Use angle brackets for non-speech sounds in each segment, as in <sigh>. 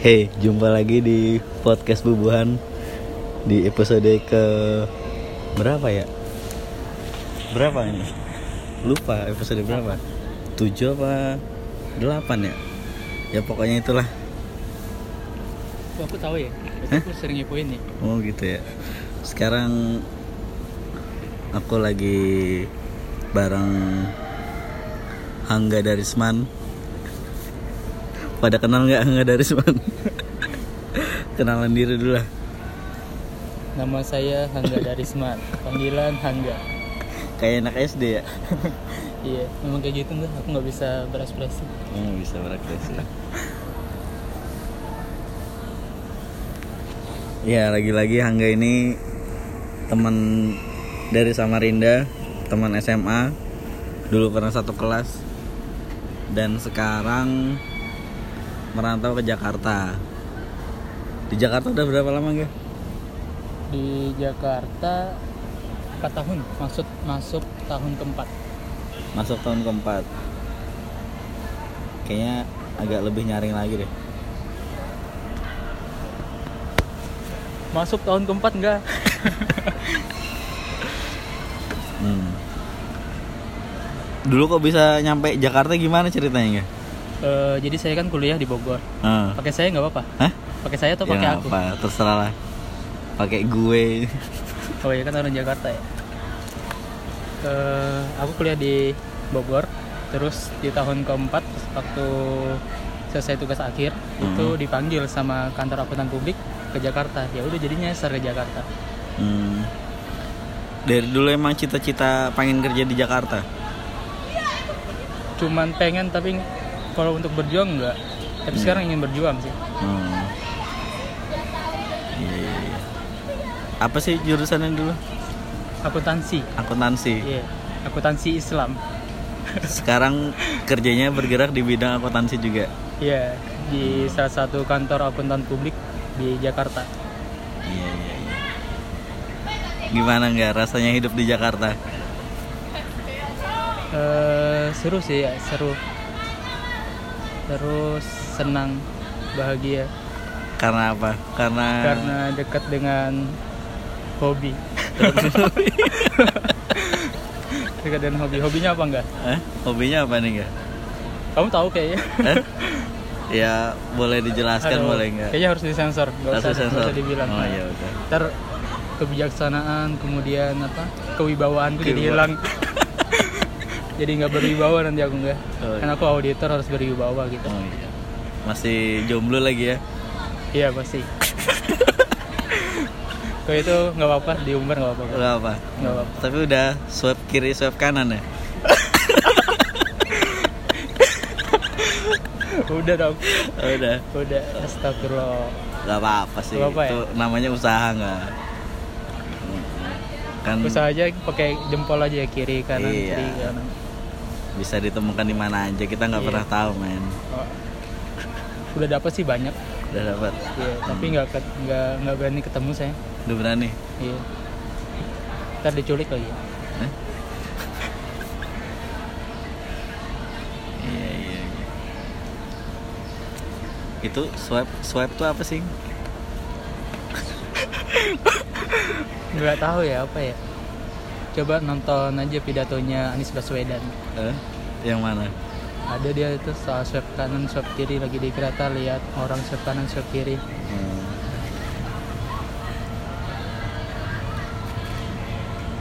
Hey, jumpa lagi di podcast Bubuhan di episode ke berapa ya? Berapa ini? Lupa episode berapa? 7 apa 8 ya? Ya pokoknya itulah. Oh, aku tahu ya. Hah? aku sering ngepoin nih. Oh gitu ya. Sekarang aku lagi bareng Hangga Darisman. Pada kenal nggak Hangga Darisman? <laughs> Kenalan diri dulu lah. Nama saya Hangga Darisman. Panggilan Hangga. Kayak anak SD ya. <laughs> Iya, memang kayak gitu enggak. Aku nggak bisa berekspresi. Oh, bisa berekspresi. <laughs> Ya, lagi-lagi Hangga ini teman dari Samarinda, teman SMA. Dulu pernah satu kelas. Dan sekarang merantau ke Jakarta. Di Jakarta udah berapa lama, Ga? Di Jakarta 4 tahun, maksud masuk tahun keempat. Masuk tahun keempat. Kayaknya agak lebih nyaring lagi deh. Masuk tahun keempat enggak? Hmm. Dulu kok bisa nyampe Jakarta gimana ceritanya, Ga? Eh, jadi saya kan kuliah di Bogor. Ah. Pakai saya nggak apa-apa. Hah? Pakai saya atau Ya pakai nggak aku? apa, terserah lah. Pakai gue. <laughs> Oh iya kan orang Jakarta ya. Eh, aku kuliah di Bogor. Terus di tahun keempat waktu selesai tugas akhir itu Hmm. dipanggil sama kantor akuntan publik ke Jakarta. Ya udah jadinya nyasar ke Jakarta. Hmm. Dari dulu emang cita-cita pengen kerja di Jakarta. Cuman pengen tapi kalau untuk berjuang enggak. Tapi Hmm. sekarang ingin berjuang sih. Hmm. Iya, iya, iya. Apa sih jurusannya dulu? Akuntansi. Akuntansi. Iya. Akuntansi Islam. Sekarang kerjanya bergerak di bidang akuntansi juga. Iya, di salah satu kantor akuntan publik di Jakarta. Iya, iya, iya. Gimana nggak rasanya hidup di Jakarta? Eh, seru sih ya, seru. Terus senang, bahagia Karena apa? Karena karena dekat dengan hobi. <laughs> dekat dengan hobi. Hobinya apa enggak? Eh, hobinya apa nih nggak? Kamu tahu kayaknya. Eh? Ya boleh dijelaskan Aduh, boleh nggak? Kayaknya harus disensor, nggak usah, sensor. usah dibilang. Oh iya udah. Ntar kebijaksanaan, kemudian apa? Kewibawaanku jadi Kewibawa- hilang. <laughs> jadi nggak berwibawa nanti aku nggak. Oh, Kan iya. aku auditor harus berwibawa gitu. Oh iya. Masih jomblo lagi ya? Iya pasti. <laughs> Kalau itu nggak apa-apa diumbar nggak apa-apa. Gak apa. Nggak apa-apa. Tapi udah swipe kiri swipe kanan ya? <laughs> Udah dong. Udah. Udah. Astagfirullah. Gak apa-apa sih. Gak ya? Itu namanya usaha nggak? Kan Usaha aja pakai jempol aja ya kiri kanan Iya. kiri kanan. Bisa ditemukan di mana aja. Kita nggak Iya. pernah tahu men. Oh. Udah dapat sih banyak. Udah dapat. Iya. Tapi nggak nggak nggak berani ketemu saya. Udah berani. Iya. Ntar diculik lagi. ya. Iya iya. iya. Itu swipe swipe tuh apa sih? Nggak tahu ya apa ya. Coba nonton aja pidatonya Anies Baswedan. Eh, yang mana? Ada dia itu soal swipe kanan, swipe kiri lagi di kereta lihat orang swipe kanan, swipe kiri. Hmm.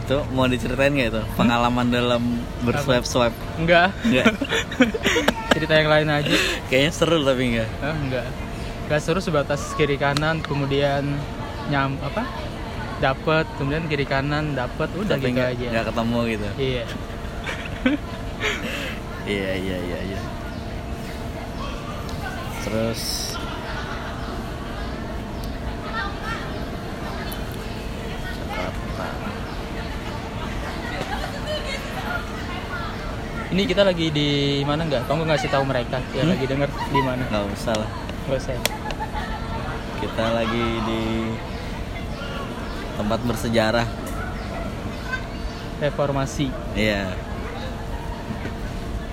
Itu mau diceritain nggak itu pengalaman dalam berswipe swipe? Enggak. Enggak. <laughs> Cerita yang lain aja. Kayaknya seru tapi enggak. Ah, enggak. Enggak seru sebatas kiri kanan kemudian nyam apa? Dapat, kemudian kiri kanan dapat, udah Tapi gitu nggak aja. nggak ketemu gitu. Iya. <laughs> Iya iya iya iya. Terus Jakarta. Ini kita lagi di mana enggak? Kamu ngasih tahu mereka yang Hmm? lagi denger di mana? Nggak usah lah. Enggak usah. ya? Kita lagi di tempat bersejarah. Reformasi. Iya.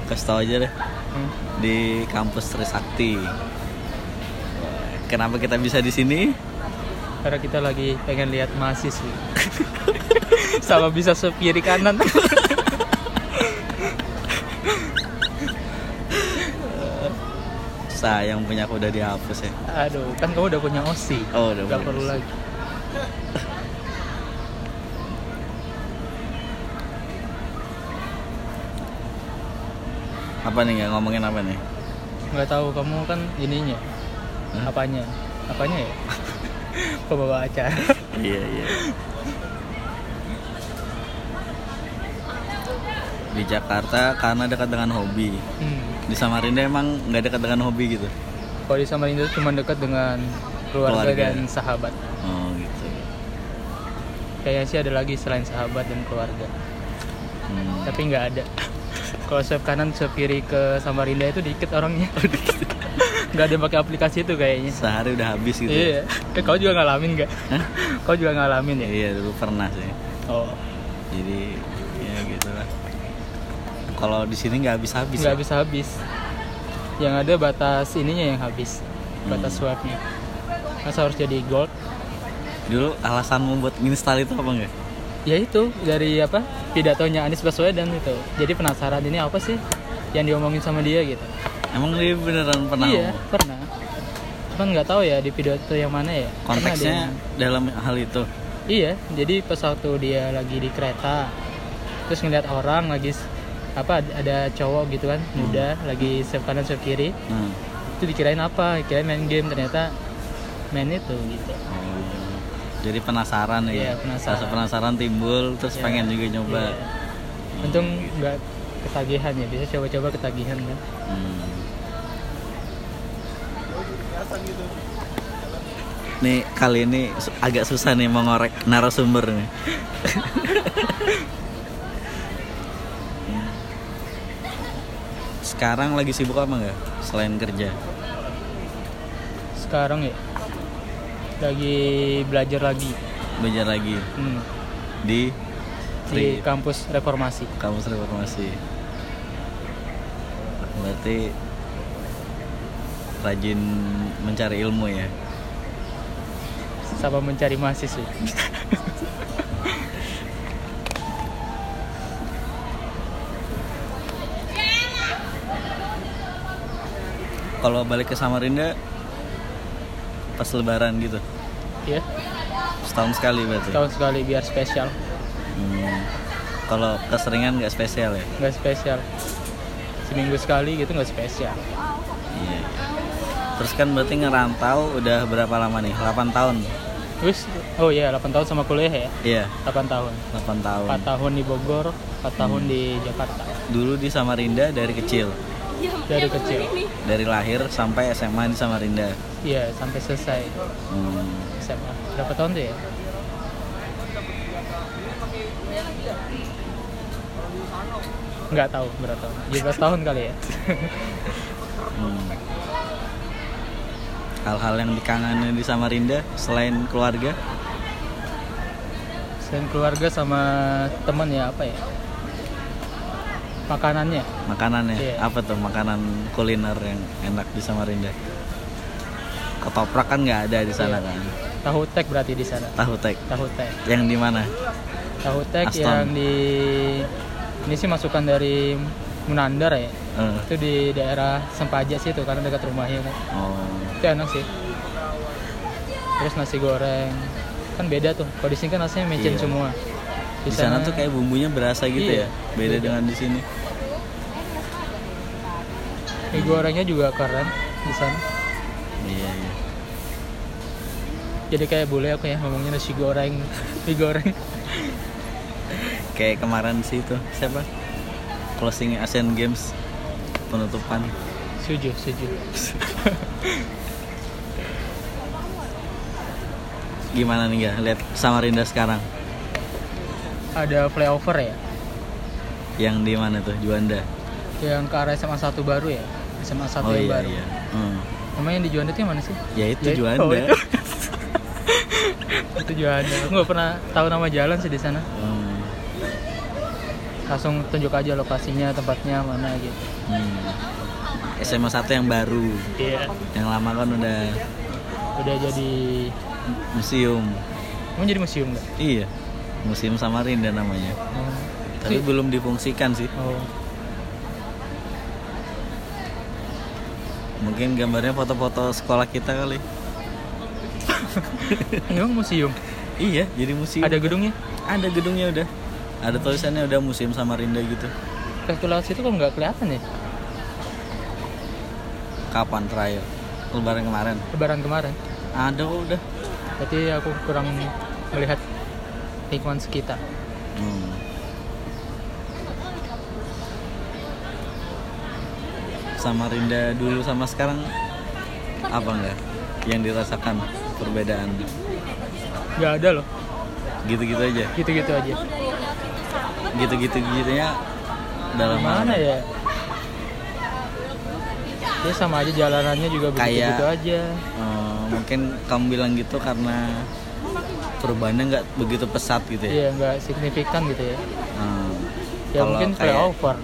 Kasih tau aja deh Hmm. di kampus Trisakti. Kenapa kita bisa di sini? Karena kita lagi pengen lihat mahasiswa. <laughs> Sama bisa sub kiri kanan. <laughs> Sayang punya aku udah dihapus ya. Aduh, kan kamu udah punya OSI. Oh, udah Gak perlu lagi. Apa nih nggak ngomongin apa nih? Nggak tahu kamu kan ininya. Hah? Apanya? Apanya ya? <laughs> Pembawa acara. iya iya. Di Jakarta karena dekat dengan hobi. Hmm. Di Samarinda emang nggak dekat dengan hobi gitu. Kalau di Samarinda cuma dekat dengan keluarga, Keluarga. dan sahabat. Oh gitu. Kayaknya sih ada lagi selain sahabat dan keluarga. Hmm. Tapi nggak ada. <laughs> Kalau swipe kanan, swipe kiri ke Samarinda itu dikit orangnya. <laughs> nggak ada yang pakai aplikasi itu kayaknya. Sehari udah habis gitu. Iya. Eh, kau juga ngalamin nggak? <laughs> Kau juga ngalamin ya? Iya dulu pernah sih. Oh, Jadi ya gitulah. Kalau di sini nggak habis-habis. nggak ya? bisa habis. Yang ada batas ininya yang habis. Batas Hmm. swipe-nya. Masa harus jadi gold? Dulu alasanmu buat install itu apa enggak? Ya itu dari apa pidatonya Anies Baswedan itu. Jadi penasaran ini apa sih yang diomongin sama dia gitu. Emang dia beneran pernah iya, ngomong? pernah. Cuman nggak tahu ya di pidato yang mana ya. Konteksnya dia- dalam hal itu. Iya, jadi pas waktu dia lagi di kereta, terus ngeliat orang lagi apa ada cowok gitu kan muda lagi swipe kanan swipe kiri, Nah, itu dikirain apa? Kirain main game ternyata main itu gitu. oh, jadi penasaran ya. Iya, penasaran. Rasa penasaran timbul terus Iya. pengen juga nyoba. Iya. Untung nggak ketagihan ya, bisa coba-coba ketagihan kan. Hmm. Nih kali ini agak susah nih mengorek narasumber nih. Hmm. <laughs> Sekarang lagi sibuk apa nggak selain kerja? Sekarang ya lagi belajar lagi Belajar lagi hmm, di di kampus reformasi. kampus reformasi. Berarti rajin mencari ilmu ya. sama mencari mahasiswa. Kalau balik ke Samarinda pas lebaran gitu. ya, Setahun sekali berarti. tahun sekali biar spesial, Hmm. Kalau keseringan nggak spesial ya? nggak spesial. Seminggu sekali gitu nggak spesial. Iya. iya. Terus kan berarti ngerantau udah berapa lama nih? 8 tahun. Terus, oh iya 8 tahun sama kuliah ya? Iya, 8 tahun. 8 tahun. 4 tahun di Bogor, 4 tahun Hmm. di Jakarta. Dulu di Samarinda dari kecil. Dari kecil. Dari lahir sampai SMA di Samarinda. Iya, sampai selesai Hmm. SMA. Berapa tahun tuh ya? Nggak tahu berapa tahun. 17 tahun kali ya. <laughs> Hmm. Hal-hal yang dikangenin di Samarinda selain keluarga? Selain keluarga sama teman ya apa ya? Makanannya. Makanannya Iya. apa tuh makanan kuliner yang enak di Samarinda? Ketoprak kan nggak ada di sana Iya. kan? Tahu tek berarti di sana. Tahu tek. Tahu tek. Yang di mana? Tahu tek Aston. yang di ini sih masukan dari Munandar ya. Eh, Itu di daerah Sempaja sih itu karena dekat rumahnya kan. oh, Itu enak sih. Terus nasi goreng. Kan beda tuh. Kalau di sini kan nasinya micin Iya. semua. di sana tuh kayak bumbunya berasa gitu Iya, ya, beda beda. dengan di sini. Mie gorengnya juga keren di sana. Iya iya. Jadi kayak boleh aku ya ngomongnya nasi goreng, mie goreng. Kayak kemarin sih itu siapa? Closing Asian Games penutupan. Setuju, setuju. Gimana nih ya lihat Samarinda sekarang? Ada flyover ya, Yang di mana tuh Juanda? yang ke arah SMA 1 baru ya. SMA 1 oh yang iya baru. iya. Hmm. Namanya yang di Juanda itu yang mana sih? Ya itu Ya, Juanda. oh, itu. <laughs> itu Juanda. Aku nggak pernah tahu nama jalan sih di sana. Hmm. Langsung tunjuk aja lokasinya, tempatnya mana gitu. Hmm. SMA 1 yang baru. Iya. Yang lama kan udah udah jadi museum mau jadi museum nggak iya museum Samarinda namanya tapi Tapi- belum difungsikan sih oh mungkin gambarnya foto-foto sekolah kita kali. <laughs> Emang museum? Iya jadi museum. Ada gedungnya? Ada gedungnya udah. Ada tulisannya udah museum Samarinda gitu. Kalkulasi itu kok nggak kelihatan ya? Kapan terakhir? Lebaran kemarin. Lebaran kemarin? Ada kok udah. Berarti aku kurang melihat lingkungan sekitar. Hmm. Samarinda dulu sama sekarang? Apa? Enggak? Yang dirasakan perbedaan? Nggak ada loh. Gitu-gitu aja? Gitu-gitu aja. Gitu-gitu gitunya dalam mana hal- ya? Ya sama aja jalanannya juga Kayak- begitu-gitu aja. Eh, mungkin kamu bilang gitu karena perubahannya nggak begitu pesat gitu ya? Iya nggak signifikan gitu ya. Hmm. ya Kalau mungkin kayak- flyover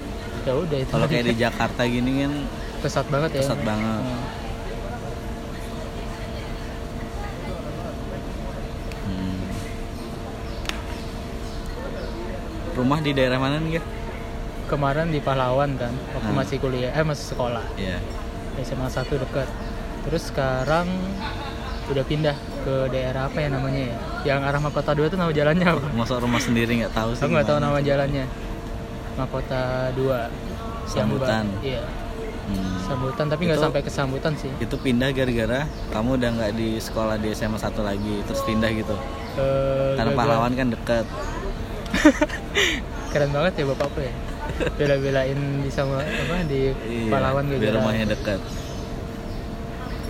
ya udah itu kalau kayak di Jakarta gini kan pesat banget ya pesat banget. Hmm. hmm. rumah di daerah mana nih ya kemarin di Pahlawan kan waktu Hmm. masih kuliah eh masih sekolah Iya. SMA 1 dekat terus sekarang udah pindah ke daerah apa ya namanya ya yang arah Mahkota 2 itu nama jalannya apa masuk rumah sendiri nggak tahu sih aku nggak tahu nama jalannya Mahkota 2 Yang Sambutan. iya. Hmm. sambutan tapi nggak sampai ke sambutan sih. itu pindah gara-gara kamu udah nggak di sekolah di SMA 1 lagi terus pindah gitu. Eh, karena gara-gara- pahlawan kan deket. <laughs> Keren banget ya bapakku ya. Bela-belain di sama apa di Iya, Pahlawan biar gara-gara rumahnya deket.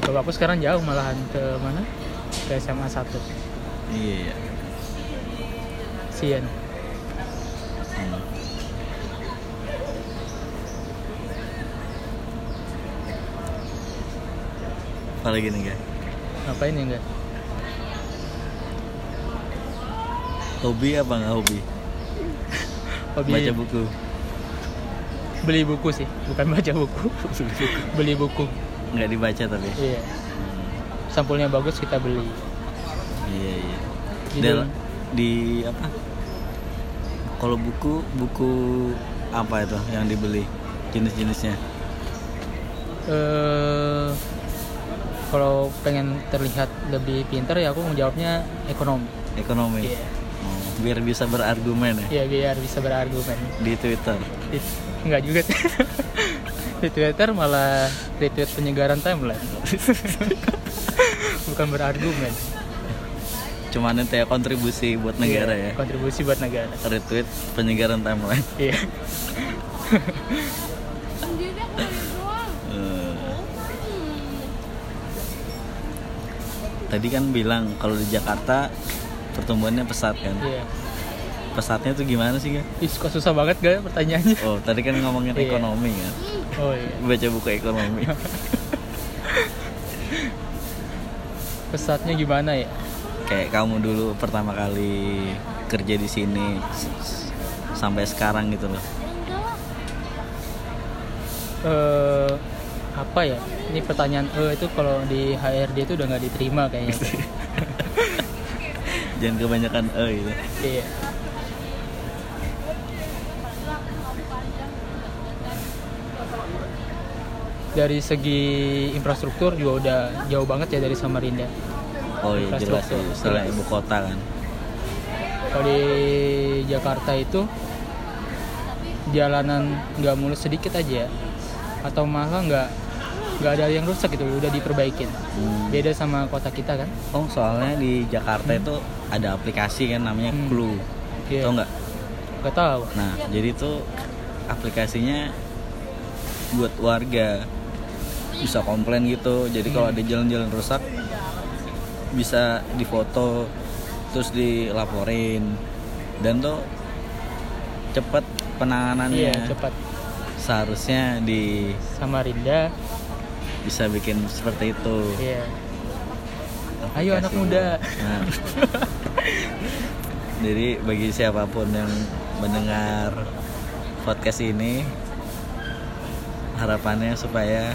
Bapakku sekarang jauh malahan ke mana? Ke SMA 1 iya iya. Sian Hmm. Apa lagi nih guys ngapain ya enggak hobi apa nggak hobi? Hobi baca buku. Beli buku sih bukan baca buku. <laughs> Beli buku. Nggak dibaca tapi? Iya. Sampulnya bagus kita beli. Iya iya. Del- di apa? Kalau buku buku apa itu yang dibeli? Jenis-jenisnya? Eh kalau pengen terlihat lebih pintar ya aku menjawabnya ekonomi. Ekonomi. Iya. Oh, biar bisa berargumen ya? Iya, biar bisa berargumen. Di Twitter. Di- Enggak juga. <laughs> Di Twitter malah retweet penyegaran timeline. <laughs> Bukan berargumen. Cuman itu ya kontribusi buat negara Iya, ya? kontribusi buat negara. Retweet penyegaran timeline. Iya. Eh. <laughs> tadi kan bilang kalau di Jakarta pertumbuhannya pesat kan. Iya. Pesatnya tuh gimana sih kan Ih, kok susah banget gak pertanyaannya? Oh tadi kan ngomongin Iya. ekonomi kan oh iya. Baca buku ekonomi. <laughs> Pesatnya gimana ya? Kayak kamu dulu pertama kali kerja di sini sampai sekarang gitu loh. Eh apa ya? Ini pertanyaan eh itu kalau di HRD itu udah nggak diterima kayaknya. <laughs> Jangan kebanyakan e gitu. Iya. Dari segi infrastruktur juga udah jauh banget ya dari Samarinda. Oh iya jelas ya setelah ibu kota kan. Kalau di Jakarta itu jalanan nggak mulus sedikit aja. Atau malah nggak nggak ada yang rusak gitu udah diperbaikin. Hmm. beda sama kota kita kan? Oh soalnya di Jakarta itu ada aplikasi kan namanya Hmm. Clue. Iya. tau nggak? Nggak tahu. Nah jadi tuh aplikasinya buat warga. Bisa komplain gitu. Jadi kalau Hmm. ada jalan-jalan rusak bisa difoto terus dilaporin. Dan tuh cepet penanganannya. Iya cepat seharusnya di Samarinda bisa bikin seperti itu. Iya. Ayo, anak muda. Nah. <laughs> jadi bagi siapa pun yang mendengar podcast ini harapannya supaya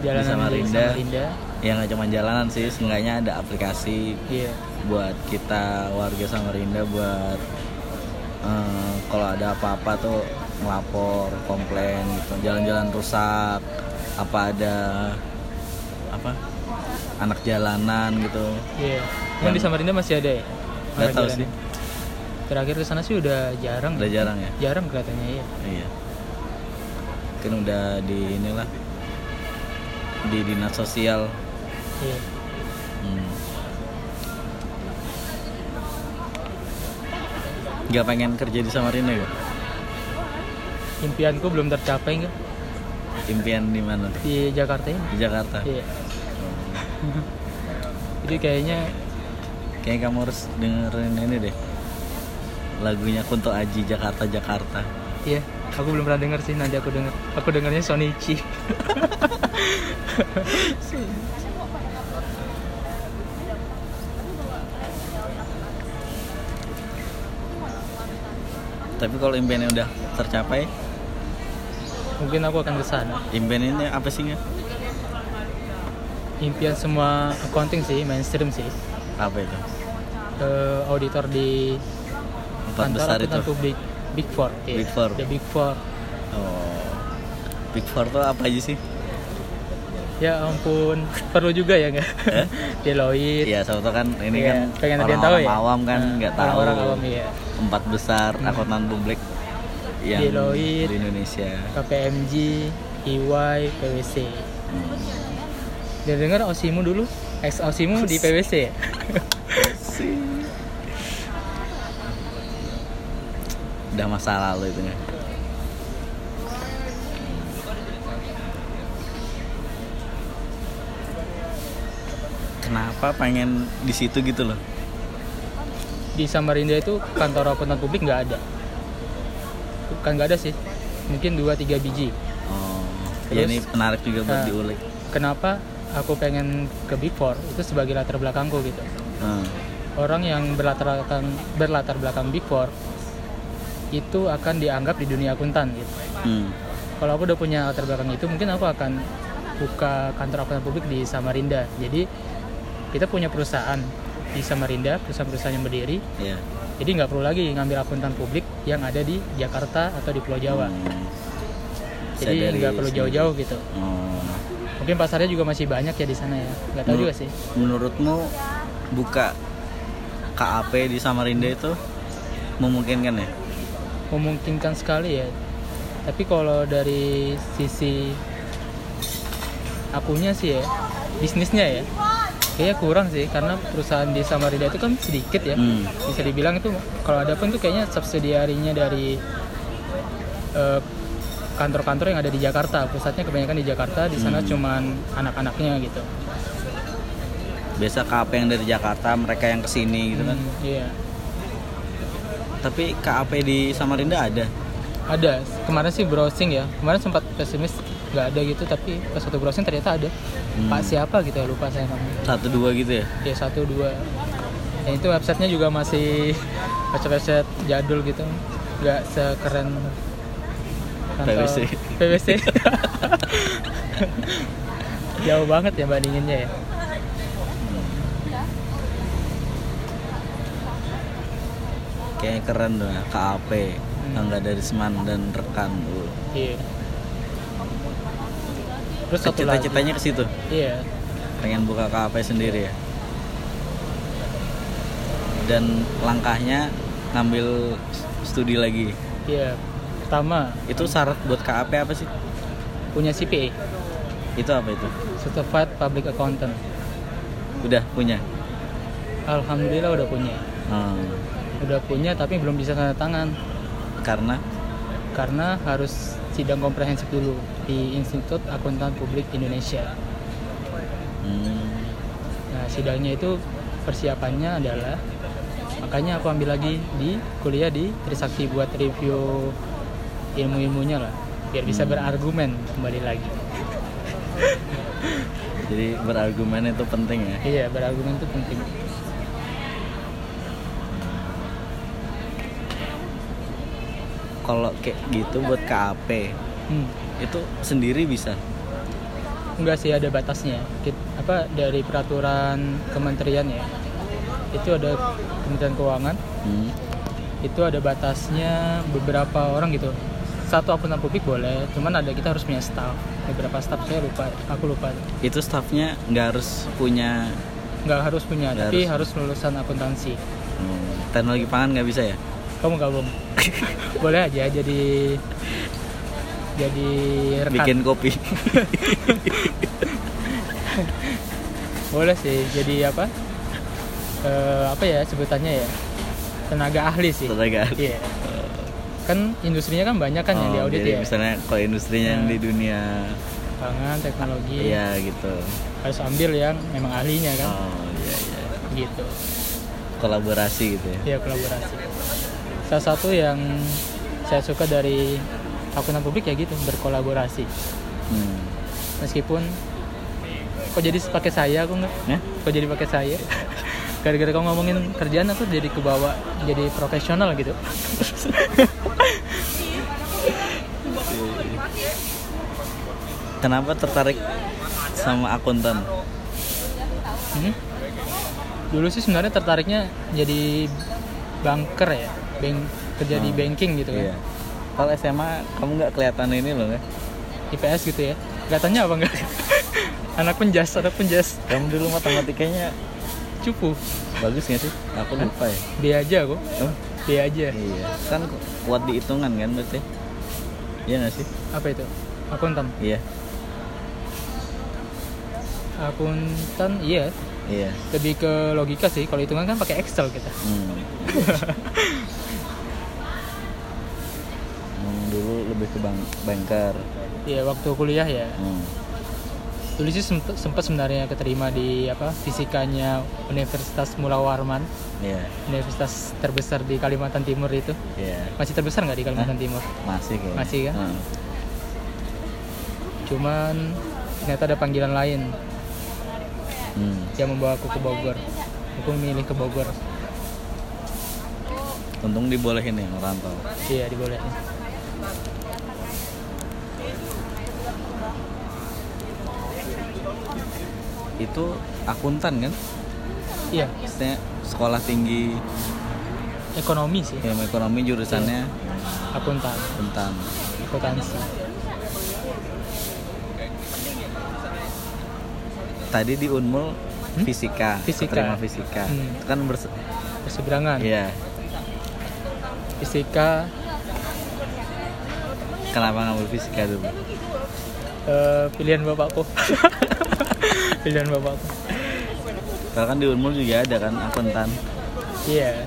jalanan di Samarinda. Samarinda ya nggak cuma jalanan sih seenggaknya ada aplikasi iya. buat kita warga Samarinda buat eh, kalau ada apa-apa tuh ngelapor komplain gitu. Jalan-jalan rusak apa ada apa? Anak jalanan gitu. Iya. Emang di Samarinda masih ada ya? Nggak tahu sih. Ya? terakhir ke sana sih udah jarang. Udah jarang ya? Jarang kelihatannya iya. Iya. Mungkin udah di inilah. Di dinas sosial. Iya. Hmm. Gak pengen kerja di Samarinda ya? impianku belum tercapai nggak Impian di mana? di Jakarta ini Di Jakarta. iya jadi kayaknya Kayaknya kamu harus dengerin ini deh. Lagunya Kunto Aji Jakarta Jakarta. iya aku belum pernah denger sih nanti aku denger aku dengernya Sonichi <laughs> Tapi kalau impiannya udah tercapai, mungkin aku akan ke sana impian ini apa sih nggak? impian semua accounting sih mainstream sih Apa itu? ke auditor di Empat kantor besar akuntan itu. publik Big Four iya. Big Four. The Big Four Oh. Big Four tuh apa aja sih? ya ampun perlu juga ya nggak Eh? <laughs> Deloitte Iya, sama tuh kan ini Iya, kan pengen ada yang tahu orang ya awam kan Nah, nggak tahu. orang awam iya Empat besar Hmm. akuntan publik yang Deloitte. di Indonesia. KPMG EY PwC Hmm. dan dengar Osimu dulu ex Osimu di <laughs> PwC ya Udah masa lalu itu ya. Kenapa pengen di situ gitu loh? di Samarinda itu kantor akuntan publik nggak ada bukan nggak ada sih mungkin 2-3 biji Oh, ya Terus, ini menarik juga buat nah, diulik. kenapa aku pengen ke Big Four itu sebagai latar belakangku gitu Hmm. orang yang berlatar belakang berlatar belakang Big Four itu akan dianggap di dunia akuntan gitu Hmm. kalau aku udah punya latar belakang itu mungkin aku akan buka kantor akuntan publik di Samarinda jadi kita punya perusahaan di Samarinda perusahaan-perusahaan yang berdiri Iya. Jadi nggak perlu lagi ngambil akuntan publik yang ada di Jakarta atau di Pulau Jawa Hmm. Jadi nggak perlu jauh-jauh gitu Oh. mungkin pasarnya juga masih banyak ya di sana ya nggak tahu Menur- juga sih Menurutmu buka KAP di Samarinda itu memungkinkan ya? memungkinkan sekali ya tapi kalau dari sisi akunya sih ya bisnisnya ya kayaknya kurang sih karena perusahaan di Samarinda itu kan sedikit ya Hmm. bisa dibilang itu kalau ada pun tuh kayaknya subsidiarinya dari eh, kantor-kantor yang ada di Jakarta pusatnya kebanyakan di Jakarta di sana Hmm. cuman anak-anaknya gitu Biasa KAP yang dari Jakarta, mereka yang ke sini gitu kan. Hmm, iya Tapi KAP di Samarinda ada. ada kemarin sih browsing ya kemarin sempat pesimis nggak ada gitu tapi pas satu browsing ternyata ada Hmm. pak siapa gitu ya lupa saya namanya Satu dua gitu ya? ya satu dua dan itu websitenya juga masih <laughs> website-website jadul gitu nggak sekeren PwC. PwC <laughs> jauh banget ya bandinginnya ya Kayaknya keren tuh ya, KAP. Hmm. Angga dari Seman dan rekan. Uh. iya terus satu Cita-citanya ke situ. iya Pengen buka KAP sendiri ya. Dan langkahnya ngambil studi lagi. iya pertama Itu syarat buat KAP apa sih? punya CPA Itu apa itu? Certified Public Accountant Udah punya. Alhamdulillah udah punya Hmm. udah punya tapi belum bisa tanda tangan Karena karena harus sidang komprehensif dulu di Institut Akuntan Publik Indonesia. hmm, Nah, sidangnya itu persiapannya adalah makanya aku ambil lagi di kuliah di Trisakti buat review ilmu-ilmunya lah biar bisa Hmm. berargumen kembali lagi. jadi berargumen itu penting ya. Iya, berargumen itu penting. Kalau kayak gitu buat KAP Hmm. itu sendiri bisa. enggak sih ada batasnya apa dari peraturan kementerian ya itu ada kementerian keuangan Hmm. itu ada batasnya beberapa orang gitu satu akuntan publik boleh cuman ada kita harus punya staff beberapa staff saya lupa aku lupa Itu staffnya nggak harus punya nggak harus punya Nggak tapi harus. harus lulusan akuntansi hmm, teknologi pangan nggak bisa ya? Kamu gabung <laughs> boleh aja jadi jadi rekan Bikin kopi. <laughs> boleh sih jadi apa Eh, apa ya sebutannya ya tenaga ahli sih Tenaga ahli. iya kan industrinya kan banyak kan yang Oh, diaudit jadi ya misalnya kalau industrinya yang Nah. di dunia pangan teknologi Iya gitu. harus ambil yang memang ahlinya kan Oh iya iya. gitu Kolaborasi gitu ya. ya kolaborasi salah satu yang saya suka dari akuntan publik ya gitu berkolaborasi Hmm. meskipun kok jadi pakai saya aku nggak Ya? kok jadi pakai saya <laughs> gara-gara kamu ngomongin kerjaan aku jadi kebawa jadi profesional gitu <laughs> Kenapa tertarik sama akuntan? Hmm? dulu sih sebenarnya tertariknya jadi banker ya bank kerja di Hmm. banking gitu kan Iya. Kalau SMA kamu nggak kelihatan ini loh ya? IPS gitu ya kelihatannya apa enggak <laughs> anak penjas anak penjas Kamu dulu matematikanya cupu bagus nggak sih? Aku lupa ya. dia aja kok Oh, dia aja iya. Kan kuat di hitungan kan berarti? Iya nggak sih? apa itu akuntan Iya. akuntan iya Iya. lebih ke logika sih kalau hitungan kan pakai Excel kita Hmm. Hmm, dulu lebih ke bank banker. Iya waktu kuliah ya Hmm. dulu sih sempat sempat sebenarnya keterima di apa fisikanya Universitas Mula Warman Iya. universitas terbesar di Kalimantan Timur itu Iya. masih terbesar nggak di Kalimantan Timur Masih kayaknya. Masih kan? Hmm. cuman ternyata ada panggilan lain Hmm. yang membawa aku ke Bogor. Aku memilih ke Bogor. Untung dibolehin ya ngerantau. iya dibolehin. Itu akuntan kan? iya. Maksudnya sekolah tinggi. Ekonomi sih. Ilmu ekonomi jurusannya. Akuntan. Akuntan. akuntansi Tadi di Unmul Hmm? fisika, Fisika. terima fisika. Hmm. Itu kan berse- berseberangan Iya. fisika Kenapa ngambil fisika dulu? eh, pilihan bapakku <laughs> pilihan bapakku Kalau kan di Unmul juga ada kan akuntan. iya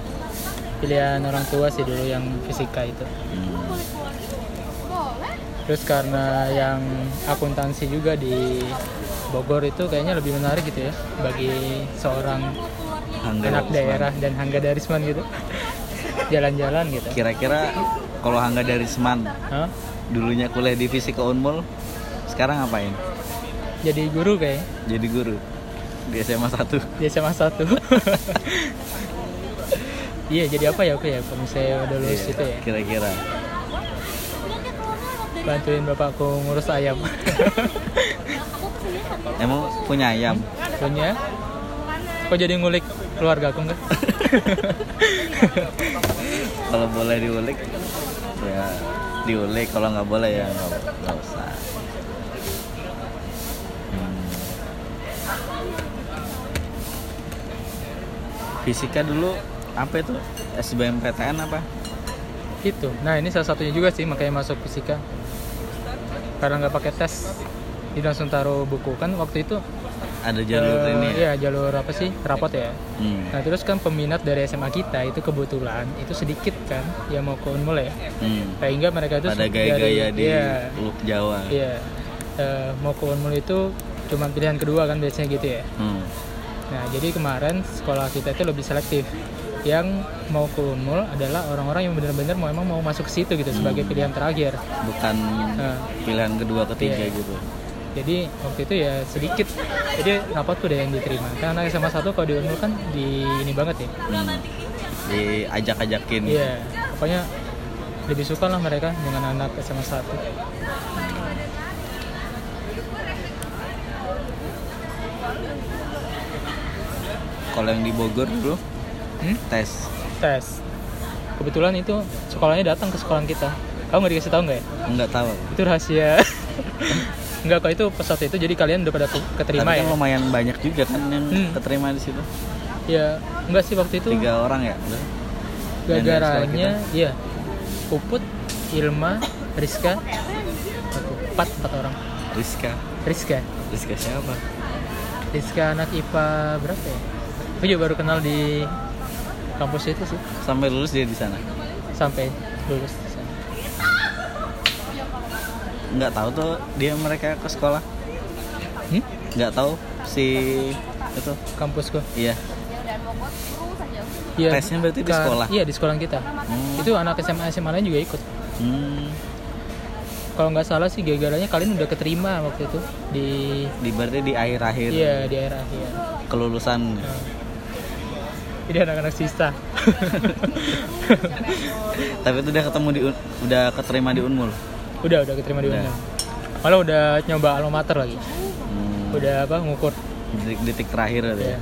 pilihan orang tua sih dulu yang fisika itu Hmm. terus karena yang akuntansi juga di Bogor itu kayaknya lebih menarik gitu ya bagi seorang Hangga anak Darisman. daerah dan Hangga Darisman gitu jalan-jalan gitu Kira-kira kalau Hangga Darisman Hah? dulunya kuliah di fisika Unmul, sekarang ngapain? jadi guru kayak Jadi guru di SMA 1. di SMA 1 <laughs> iya jadi apa ya aku ya kalau misalnya udah lulus Iya, itu ya Kira-kira. Bantuin bapakku ngurus ayam <laughs> Emang punya ayam? punya kok jadi ngulik keluarga aku enggak <laughs> Kalau boleh diulik, ya diulik. Kalau nggak boleh ya nggak usah. Hmm. Fisika dulu apa itu? SBMPTN apa? itu nah ini salah satunya juga sih makanya masuk fisika karena nggak pakai tes jadi langsung taruh buku kan waktu itu Ada jalur eh, ini ya? iya jalur apa sih rapot ya Hmm. nah terus kan peminat dari SMA kita itu kebetulan itu sedikit kan yang mau ke Unmul ya Hmm. sehingga mereka itu dari- gaya-gaya di iya, Teluk Jawa. iya Eh, mau ke Unmul itu cuma pilihan kedua kan biasanya gitu ya Hmm. Nah, jadi kemarin sekolah kita itu lebih selektif yang mau ke mall adalah orang-orang yang benar-benar mau emang mau masuk situ gitu hmm. sebagai pilihan terakhir. Bukan uh, pilihan kedua ketiga yeah. gitu. Jadi waktu itu ya sedikit. Jadi rapotku deh yang diterima. Karena anak SMA satu kalau di Unmul kan di ini banget ya. Hmm. diajak-ajakin iya. Yeah. pokoknya lebih suka lah mereka dengan anak sama satu. Kalau yang di Bogor dulu? Hmm? tes. tes kebetulan itu sekolahnya datang ke sekolah kita kamu nggak dikasih tahu nggak ya Enggak tahu. itu rahasia <laughs> Enggak kok itu pas waktu itu jadi kalian udah pada ke- keterima Tapi ya kan lumayan banyak juga kan yang Hmm. keterima di situ. ya enggak sih waktu itu Tiga orang ya. udah. Yang dari gagaranya sekolah ya Puput Ilma Rizka empat empat orang Rizka. Rizka Rizka siapa? Rizka anak IPA berapa ya aku juga baru kenal di kampus itu sih Sampai lulus dia di sana. sampai lulus di sana. Nggak tahu tuh dia mereka ke sekolah. hmm? Nggak tahu si itu. kampusku Iya. Iya, Tesnya berarti di sekolah? Iya di sekolah kita. Hmm. Itu anak SMA SMA lain juga ikut. Hmm. Kalau nggak salah sih gara-garanya kalian udah keterima waktu itu di Di berarti di akhir-akhir iya di akhir akhir. kelulusan. Jadi anak-anak sisa. <laughs> Tapi itu udah ketemu di udah keterima di Unmul. udah udah keterima di. Unmul. Malah udah nyoba alma mater lagi. Hmm. Udah apa ngukur. Detik, detik terakhir Ya. ya.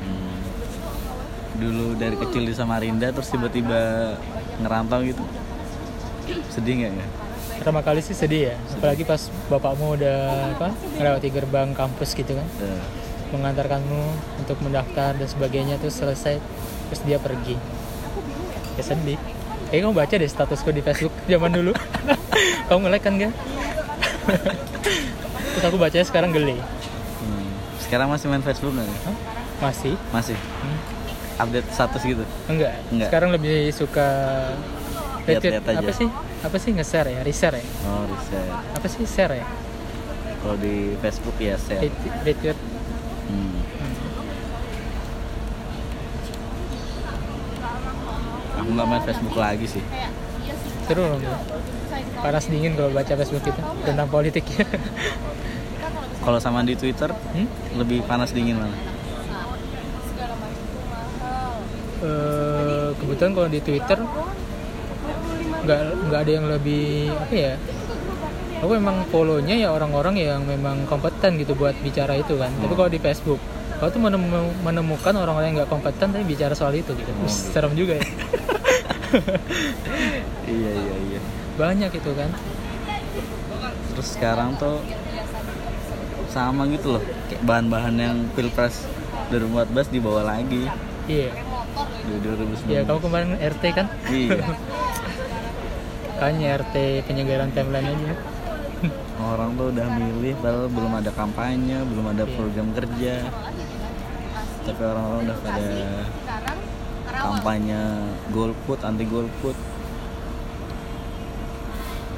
Hmm. Dulu dari kecil di Samarinda terus tiba-tiba ngerantau gitu. Sedih nggak ya? Pertama kali sih sedih ya, apalagi pas bapakmu udah apa melewati gerbang kampus gitu kan, Eh, mengantarkanmu untuk mendaftar dan sebagainya terus selesai terus dia pergi. Ya sedih. Kayaknya kamu baca deh statusku di Facebook zaman dulu. <laughs> kamu nge-like kan gak? terus aku bacanya sekarang geli. hmm. Sekarang masih main Facebook nggak? Hah? Masih? Masih. Hmm. Update status gitu. Enggak. Enggak. Sekarang lebih suka Lihat-lihat aja. apa sih? Apa sih nge-share ya? Reshare ya? Oh, riset. Apa sih share ya? Kalau di Facebook ya share. Ret- Retweet. Hmm. Aku nggak main Facebook lagi sih. Seru loh. Panas dingin kalau baca Facebook kita tentang politik ya. <laughs> Kalau sama di Twitter hmm? lebih panas dingin mana? Eh, kebetulan kalau di Twitter nggak nggak ada yang lebih apa ya aku memang follow-nya ya orang-orang yang memang kompeten gitu buat bicara itu kan tapi Hmm. kalau di Facebook aku tuh menemu- menemukan orang-orang yang nggak kompeten tapi bicara soal itu gitu Oh, gitu. serem juga ya <laughs> iya iya iya. banyak itu kan Terus sekarang tuh sama gitu loh. Kayak bahan-bahan yang pilpres 2014 dibawa lagi iya di 2019. ya kamu kemarin RT kan Iya. <laughs> Kayaknya RT penyegaran timeline aja Orang tuh udah milih padahal belum ada kampanye, belum ada Iya. program kerja. Tapi orang-orang udah pada kampanye golput, anti golput.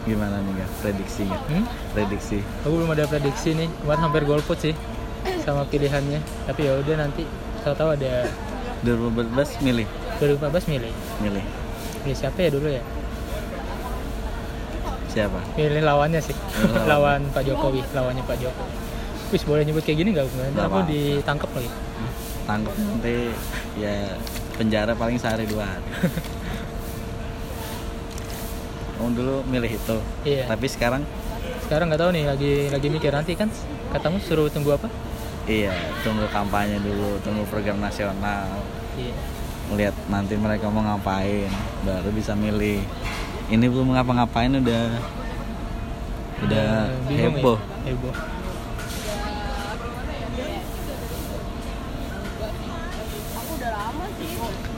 Gimana nih, Kak? Prediksinya? hmm? Prediksi. aku belum ada prediksi nih kemarin hampir golput sih sama pilihannya tapi ya udah nanti tahu-tahu ada 2014 milih, 2014 milih milih. milih siapa ya dulu ya Siapa? milih lawannya sih Lawan. <laughs> lawan Pak Jokowi lawannya Pak Jokowi Wis boleh nyebut kayak gini nggak? Nanti aku ditangkap lagi. Tangkap nanti ya penjara paling sehari dua hari. <laughs> Kamu dulu milih itu. Iya. Tapi sekarang Sekarang nggak tahu nih lagi lagi mikir nanti kan katamu suruh tunggu apa? iya, tunggu kampanye dulu, tunggu program nasional. Iya. Melihat nanti mereka mau ngapain, baru bisa milih. Ini belum ngapa-ngapain udah udah bingung heboh. Ya? Heboh.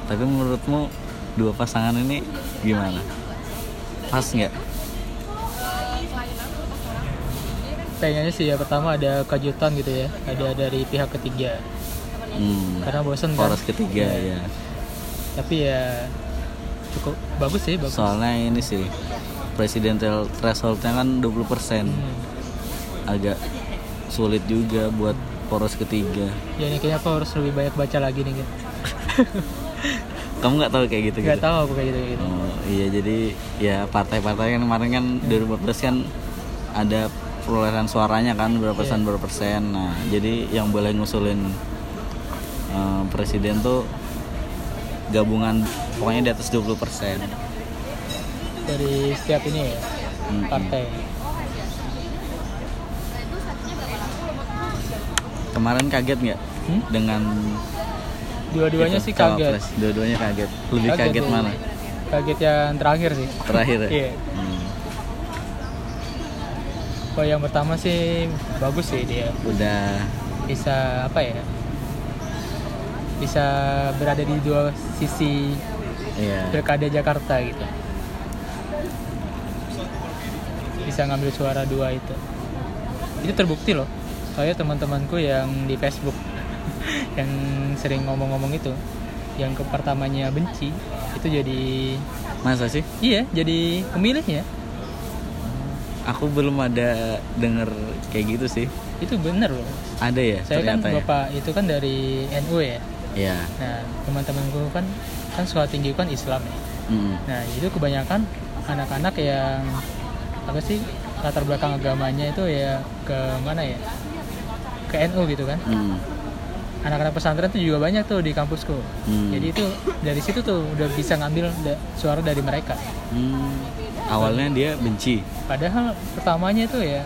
Tapi menurutmu dua pasangan ini gimana? Pas nggak? Kayaknya sih ya pertama ada kejutan gitu ya, ada dari pihak ketiga. Hmm. Karena bosen kan. Poros ketiga Iya. ya. Tapi ya cukup bagus sih, bagus. Soalnya ini sih presidential thresholdnya kan 20% Hmm. agak sulit juga buat poros ketiga. Ya ini kayaknya aku harus lebih banyak baca lagi nih. Gitu. <laughs> Kamu nggak tahu kayak gitu Gak gitu? tahu aku kayak gitu kayak gitu. Oh, iya jadi ya partai-partai kan kemarin kan 2014 kan ada perolehan suaranya kan berapa persen Iya. berapa persen. Nah jadi yang boleh ngusulin eh, presiden tuh gabungan pokoknya di atas 20 persen. Dari setiap ini ya Hmm. partai. kemarin kaget nggak Hmm? dengan Dua-duanya sih kaget. Dua-duanya kaget. Lebih Kaget kaget, ya. mana? Kaget yang terakhir sih. Terakhir ya? Iya. Hmm. Oh yang pertama sih bagus sih dia. Udah Bisa apa ya? Bisa berada di dua sisi pilkada Jakarta gitu. Bisa ngambil suara dua itu. Itu terbukti loh. Saya teman-temanku yang di Facebook <laughs> yang sering ngomong-ngomong itu, yang ke pertamanya benci, itu jadi Masa sih? iya jadi pemilihnya. Aku belum ada denger kayak gitu sih. Itu bener loh. Ada ya Saya kan ya? bapak itu kan dari NU ya. Iya. Nah teman-temanku kan kan sekolah tinggi kan Islam ya. Mm. Nah itu kebanyakan anak-anak yang apa sih latar belakang agamanya itu ya ke mana ya ke NU gitu kan. Mm. Anak-anak pesantren tuh juga banyak tuh di kampusku. Hmm. Jadi itu dari situ tuh udah bisa ngambil da- suara dari mereka. Hmm. Awalnya dia benci. Padahal pertamanya itu ya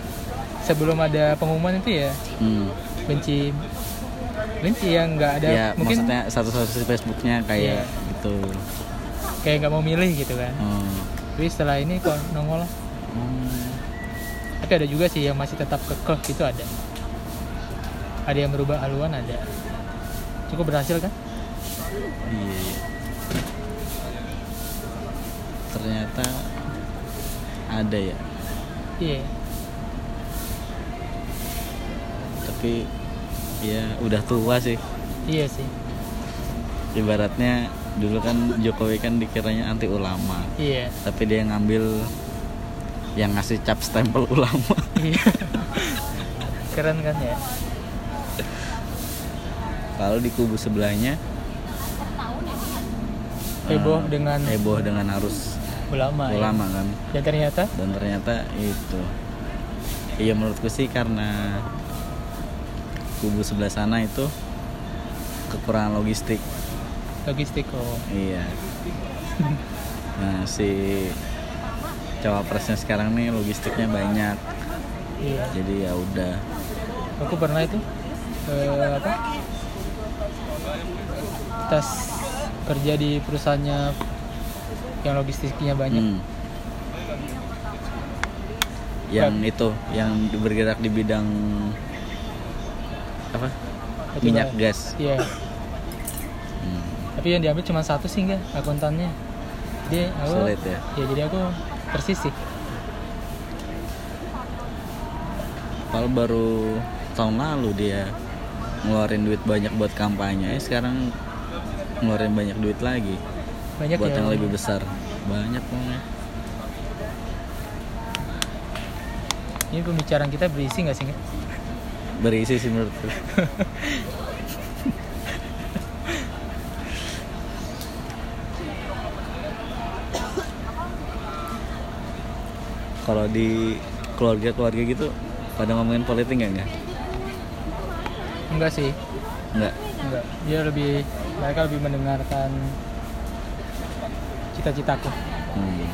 sebelum ada pengumuman itu ya Hmm. benci benci yang nggak ada ya mungkin maksudnya satu-satu Facebooknya kayak Iya. gitu. kayak nggak mau milih gitu kan. Hmm. Tapi setelah ini kok nongol Hmm. tapi ada juga sih yang masih tetap kekeh itu ada ada yang berubah haluan ada cukup berhasil kan Iya. iya. Ternyata ada ya. iya Tapi ya udah tua sih. iya sih Ibaratnya dulu kan Jokowi kan dikiranya anti ulama. iya Tapi dia ngambil yang ngasih cap stempel <laughs> ulama. iya keren kan ya Kalau di kubu sebelahnya heboh eh, dengan heboh dengan arus ulama, ya. ulama kan. dan ternyata dan ternyata itu iya menurutku sih karena kubu sebelah sana itu kekurangan logistik. Logistik oh. Iya. Nah si cawapresnya sekarang nih logistiknya banyak. Iya. Jadi ya udah. Aku pernah itu eh, apa? Tes kerja di perusahaannya yang logistiknya banyak. Hmm. yang itu yang bergerak di bidang apa Batu minyak bara. gas iya Hmm, tapi yang diambil cuma satu sih enggak akuntannya jadi aku sulit ya ya jadi aku tersisih Padahal baru tahun lalu dia ngeluarin duit banyak buat kampanye. Eh, sekarang ngeluarin banyak duit lagi banyak buat ya yang lebih besar. Banyak pokoknya. ini pembicaraan kita berisi nggak sih? Berisi sih menurutku. Kalau di keluarga-keluarga gitu pada ngomongin politik nggak nggak? enggak sih Nggak. enggak dia lebih mereka lebih mendengarkan cita-citaku Hmm.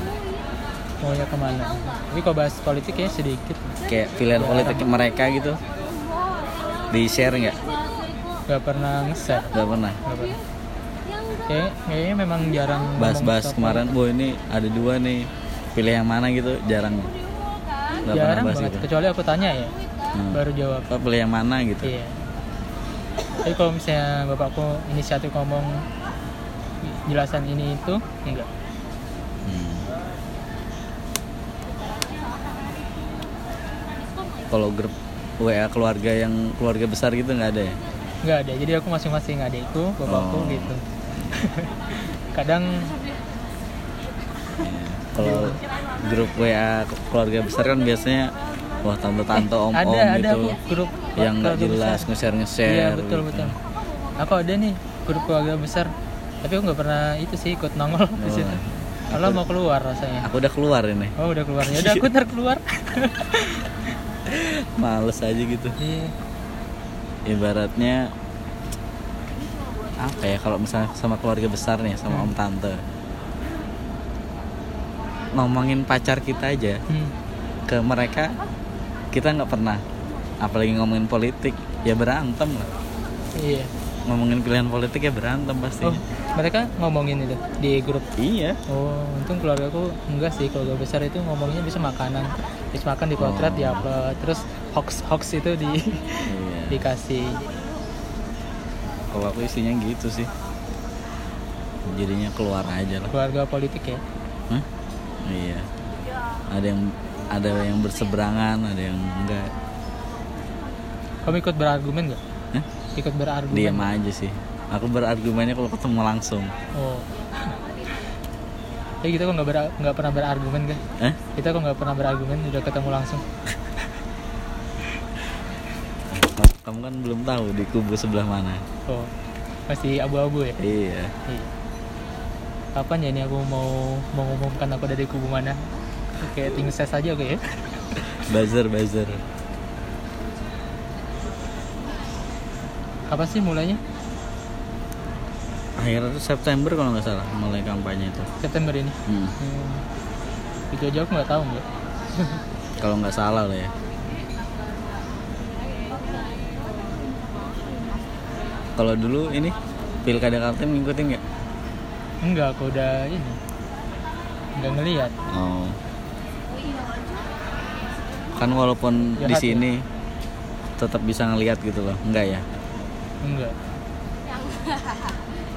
maunya ke mana tapi kalau bahas politik ya sedikit Kayak pilihan Ya, politik mereka gitu. Di share nggak? nggak pernah nge-share Nggak pernah. nggak pernah Kayak, kayaknya memang jarang bahas-bahas kemarin bu ini ada dua nih pilih yang mana gitu jarang nggak politik. pernah jarang bahas banget gitu kecuali aku tanya ya Hmm. baru jawab Apa pilih yang mana gitu iya tapi kalau misalnya bapakku inisiatif ngomong jelasan ini itu enggak Hmm. kalau grup WA keluarga yang keluarga besar gitu nggak ada ya? Nggak ada. Jadi aku masing-masing adikku bapakku Oh. gitu. <laughs> Kadang Iya. kalau grup WA keluarga besar kan biasanya wah tante-tante om-om ada ada gitu. grup yang nggak jelas besar. nge-share iya betul gitu. betul. Aku ada nih grup keluarga besar. Tapi aku nggak pernah itu sih ikut nongol di Oh. situ. Kalau mau keluar rasanya. Aku udah keluar ini. Oh udah keluar. Ya udah aku ntar keluar <laughs> males aja gitu. Iya. Ibaratnya apa ya kalau misalnya sama keluarga besar nih sama Hmm. om tante. Ngomongin pacar kita aja Hmm. ke mereka kita nggak pernah. Apalagi ngomongin politik ya berantem lah. Iya. Ngomongin pilihan politik ya berantem pasti oh mereka ngomongin itu di grup? Iya. Oh untung keluarga aku enggak sih keluarga besar itu ngomongnya bisa makanan. Habis makan di potret Oh. diupload terus hoax hoax itu di iya. <laughs> dikasih. Kalau aku isinya gitu sih. Jadinya keluar aja lah. Keluarga politik ya? Hah? iya. Ada yang ada yang berseberangan ada yang enggak. Kamu ikut berargumen nggak? Hah? ikut berargumen diam aja sih. Aku berargumennya kalau ketemu langsung. Oh. Ya kita kok nggak ber- nggak pernah berargumen kan eh kita kok nggak pernah berargumen udah ketemu langsung <laughs> kamu kan belum tahu di kubu sebelah mana oh masih abu-abu ya iya Iya. Kapan ya ini aku mau mengumumkan aku dari kubu mana? Kayak tim ses aja oke ya. <laughs> buzzer buzzer Kapan sih mulainya? akhir September kalau nggak salah mulai kampanye itu September ini. Hmm. Hmm. Itu aja aku nggak tahu nggak. kalau nggak salah lah ya kalau dulu ini pilkada Kaltim ngikutin nggak Enggak, aku udah ini. Nggak ngelihat. oh kan walaupun di Jahat ya? sini tetap bisa ngelihat gitu loh enggak ya Enggak.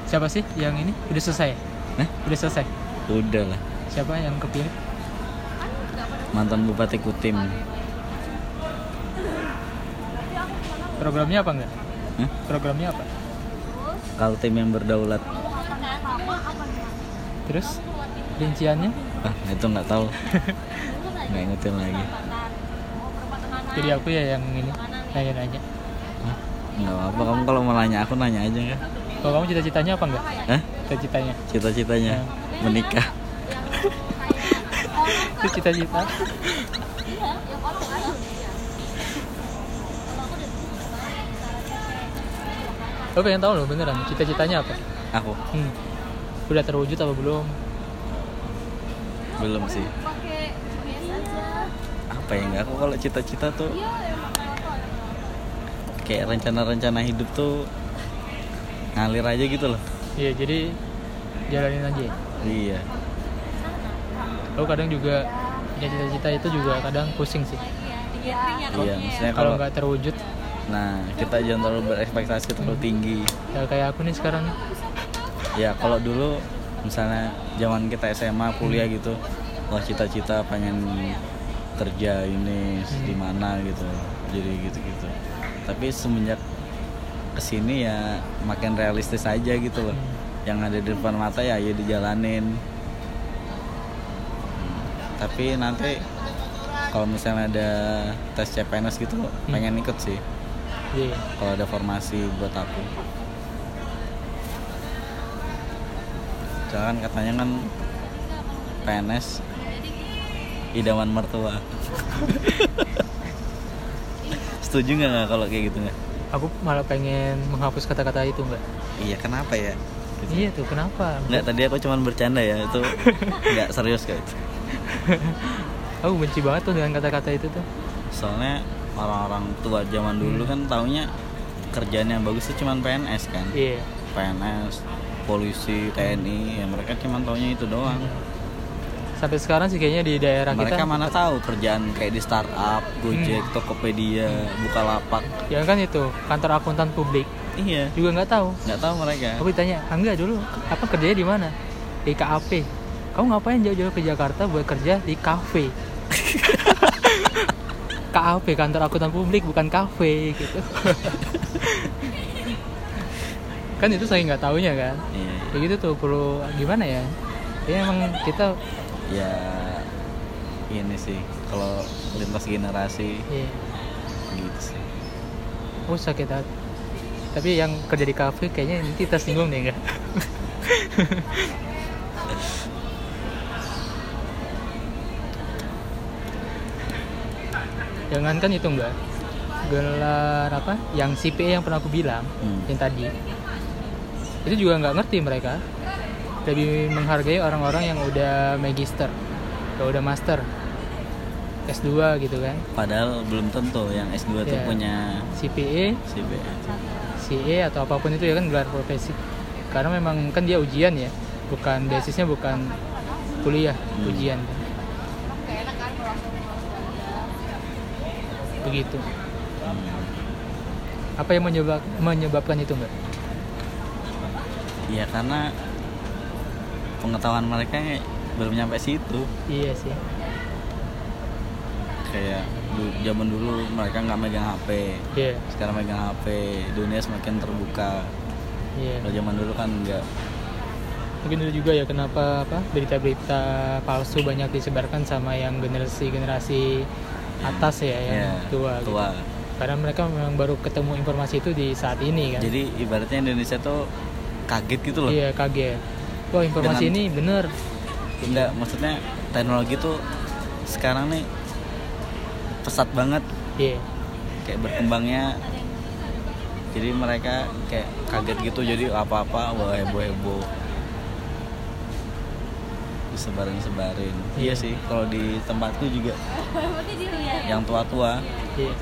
Siapa sih yang ini? Udah selesai? Hah? Udah selesai. udah lah Siapa yang kepilih? mantan bupati Kutim Programnya apa enggak? Hah? Programnya apa? Kaltim yang berdaulat Terus rinciannya? ah itu nggak tahu <laughs> nggak ingetin lagi Jadi aku ya yang ini nanya-nanya. Nggak apa kamu kalau mau nanya aku nanya aja ya Kalau kamu cita-citanya apa enggak? Hah? Cita-citanya? cita-citanya menikah <laughs> Itu cita-cita. Lo pengen tahu loh beneran cita-citanya apa? aku Hmm. Udah terwujud apa belum? belum sih apa ya nggak aku kalau cita-cita tuh kayak rencana-rencana hidup tuh ngalir aja gitu loh Iya jadi jalanin aja. ya. iya Lo kadang juga punya cita-cita itu juga kadang pusing sih. iya maksudnya Kalau kalau nggak terwujud, nah kita jangan terlalu berekspektasi terlalu tinggi. Ya kayak aku nih sekarang. ya kalau dulu misalnya zaman kita SMA kuliah gitu wah cita-cita pengen kerja ini di mana gitu jadi gitu-gitu. Tapi semenjak ke sini ya makin realistis aja gitu loh. Yang ada di depan mata ya ya dijalanin. Hmm, tapi nanti kalau misalnya ada tes CPNS gitu pengen ikut sih Iya. kalau ada formasi buat aku jangan katanya kan PNS idaman mertua <laughs> setuju nggak nggak kalau kayak gitu nggak Aku malah pengen menghapus kata-kata itu mbak. iya kenapa ya Gitu. Iya tuh kenapa? nggak tadi aku cuman bercanda ya itu <laughs> nggak serius kayak itu Aku benci banget tuh dengan kata-kata itu tuh. soalnya orang-orang tua zaman dulu kan taunya kerjaan yang bagus itu cuman PNS kan Iya. PNS polisi TNI ya mereka cuman taunya itu doang Sampai sekarang sih kayaknya di daerah mereka kita. mana tahu kerjaan kayak di startup, Gojek, Tokopedia, Bukalapak. Ya kan itu kantor akuntan publik Iya, juga nggak tahu. nggak tahu mereka. Aku ditanya, Angga dulu apa kerjanya di mana? Di KAP. Kamu ngapain jauh-jauh ke Jakarta buat kerja di kafe? <laughs> KAP kantor akuntan publik bukan kafe gitu. kan itu saya nggak taunya kan. Iya, Kayak gitu tuh perlu gimana ya? Ya emang kita ya ini sih kalau lintas generasi ya, gitu sih. oh sakit hati. Tapi yang kerja di kafe kayaknya nanti tersinggung deh enggak? Jangankan itu enggak gelar apa? Yang CPA yang pernah aku bilang Hmm. yang tadi. Itu juga nggak ngerti mereka. Lebih menghargai orang-orang yang udah magister yang udah master. S2 gitu kan. Padahal belum tentu yang S2 tuh Iya. punya CPA CBA CE atau apa pun itu ya kan gelar profesi. Karena memang kan dia ujian ya. Bukan basisnya bukan kuliah Hmm. ujian begitu. Apa yang menyebab menyebabkan itu mbak? Ya karena pengetahuan mereka belum nyampe situ. Iya sih. Kayak zaman dulu mereka nggak megang HP iya. Sekarang megang HP dunia semakin terbuka. Iya. Kalau zaman dulu kan enggak mungkin itu juga ya kenapa apa berita-berita palsu banyak disebarkan sama yang generasi-generasi atas ya yang ya, tua, gitu. tua. karena mereka memang baru ketemu informasi itu di saat ini kan. Jadi ibaratnya Indonesia tuh kaget gitu loh. Iya kaget. Wah informasi Dengan- ini bener. Enggak maksudnya teknologi tuh sekarang nih pesat banget. Iya. Kayak berkembangnya. Jadi mereka kayak kaget gitu jadi apa-apa wah heboh heboh disebarin sebarin iya sih kalau di tempatku juga. Yang tua-tua. Iya. <laughs>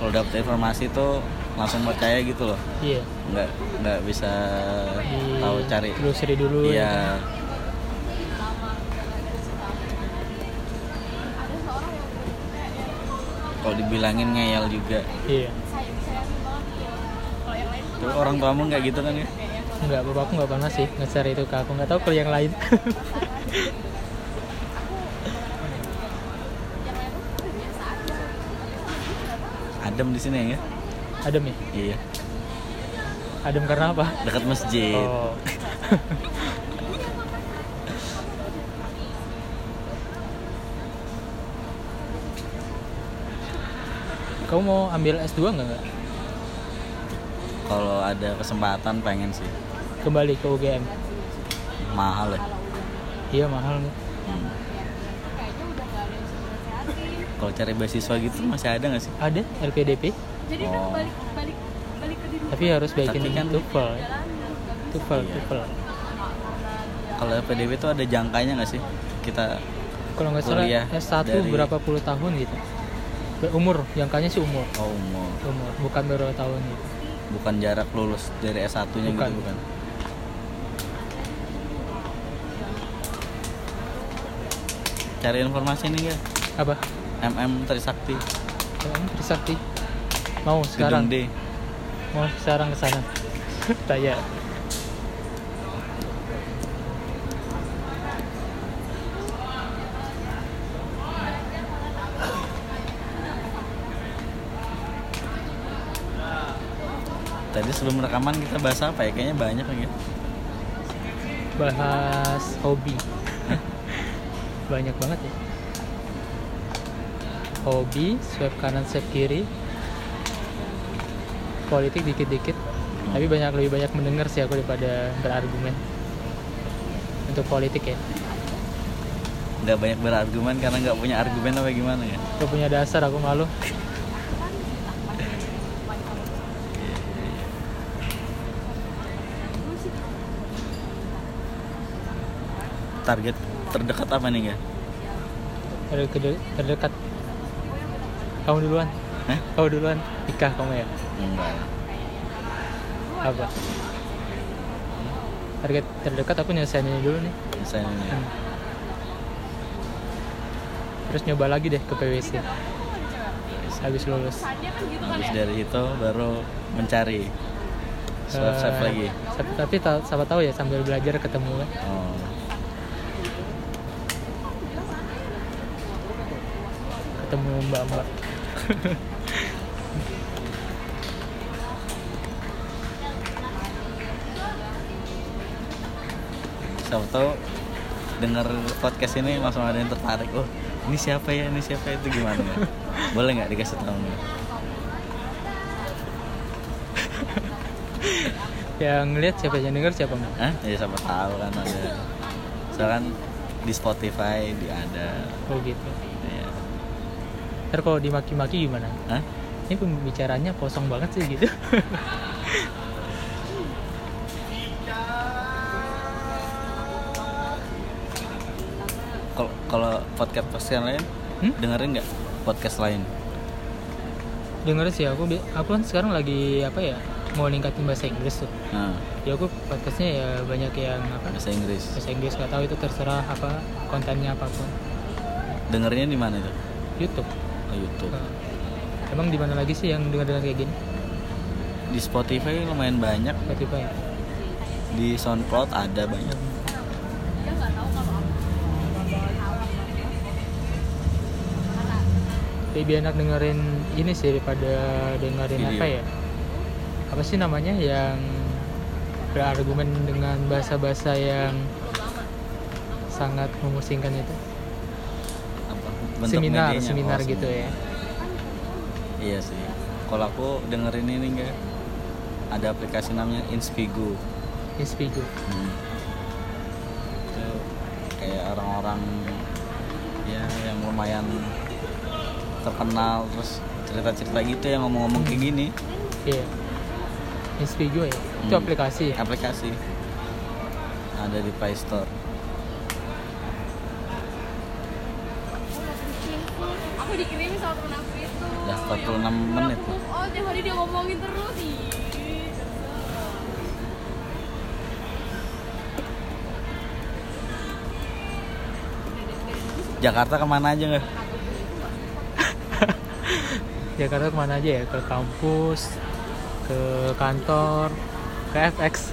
Kalau dapet informasi tuh langsung percaya gitu loh. Iya. Nggak nggak bisa Di- tahu cari. telusuri dulu ya. Iya. Kalau dibilangin ngeyel juga. Iya. Tapi orang tuamu nggak gitu kan ya Enggak, bapakku nggak pernah sih nge-share itu ke aku. Nggak tahu kalau yang lain. adem di sini ya Adem ya? iya Adem karena apa? dekat masjid Oh. Kamu mau ambil S2 nggak nggak? kalau ada kesempatan pengen sih Kembali ke UGM. mahal ya Iya mahal nih. Hmm. kalau cari beasiswa gitu masih ada nggak sih Ada LPDP, oh tapi harus baikin kan- TOEFL. TOEFL, Iya. TOEFL. kalau PDB itu ada jangkanya nggak sih kita Kalau nggak salah Kuliah S1 dari- berapa puluh tahun gitu. Umur, jangkanya sih umur. oh umur Umur, bukan berapa tahun gitu. bukan jarak lulus dari S1 nya Bukan. gitu bukan cari informasi nih ya Apa? MM Trisakti Kamu Trisakti. Mau sekarang? Gedung D Mau sekarang ke sana. <laughs> Tanya. tadi sebelum rekaman kita bahas apa ya kayaknya banyak lagi. Bahas hobi. Banyak banget ya. Hobi, swipe kanan, swipe kiri. Politik dikit-dikit. Tapi banyak lebih banyak mendengar sih aku daripada berargumen. Untuk politik ya. nggak banyak berargumen karena nggak punya argumen apa gimana ya Gak punya dasar aku malu. target terdekat apa nih ya Terdekat, terdekat. Kamu duluan. Hah? Kamu duluan. Nikah kamu ya. enggak Apa? Target terdekat aku nyelesain ini dulu nih. misalnya ini ya. Hmm. Terus nyoba lagi deh ke PwC. Habis lulus. habis dari itu baru mencari swipe Eh, lagi Tapi, tapi ta- siapa tahu ya sambil belajar ketemu kan. oh Ketemu mbak-mbak. siapa tahu dengar podcast ini langsung ada yang tertarik oh ini siapa ya ini siapa itu gimana ya <laughs> boleh nggak dikasih tahu nggak Yang lihat siapa yang denger siapa enggak? Hah? ya siapa tahu kan ada soalnya kan di Spotify di ada Oh gitu. Ntar kalau dimaki-maki gimana? Hah? Ini pembicaranya kosong banget sih gitu. <laughs> kalau podcast podcast lain Hmm? dengerin nggak podcast lain Dengerin sih aku aku kan sekarang lagi apa ya mau ningkatin bahasa Inggris tuh. nah Ya aku podcastnya ya banyak yang apa bahasa Inggris bahasa Inggris nggak tahu itu terserah apa kontennya apa pun. dengernya di mana itu YouTube. Oh, YouTube Nah, emang di mana lagi sih yang dengar-dengar kayak gini? di Spotify lumayan banyak Spotify. di SoundCloud ada banyak Lebih enak dengerin ini sih daripada dengerin Video. apa ya? Apa sih namanya yang berargumen dengan bahasa-bahasa yang sangat memusingkan itu? Bentuk seminar, medianya. seminar Oh, gitu ya. iya sih kalau aku dengerin ini enggak ada aplikasi namanya Inspigo Inspigo. Hmm. itu kayak orang-orang ya yang lumayan terkenal terus cerita-cerita gitu yang ngomong-ngomong kayak gini Iya. Inspigo ya. Itu Hmm. aplikasi. aplikasi ada di Play Store 46 menit. oh tiap hari dia ngomongin terus ih Jakarta ke mana aja nggak <laughs> Jakarta ke mana aja ya? Ke kampus, ke kantor, ke FX,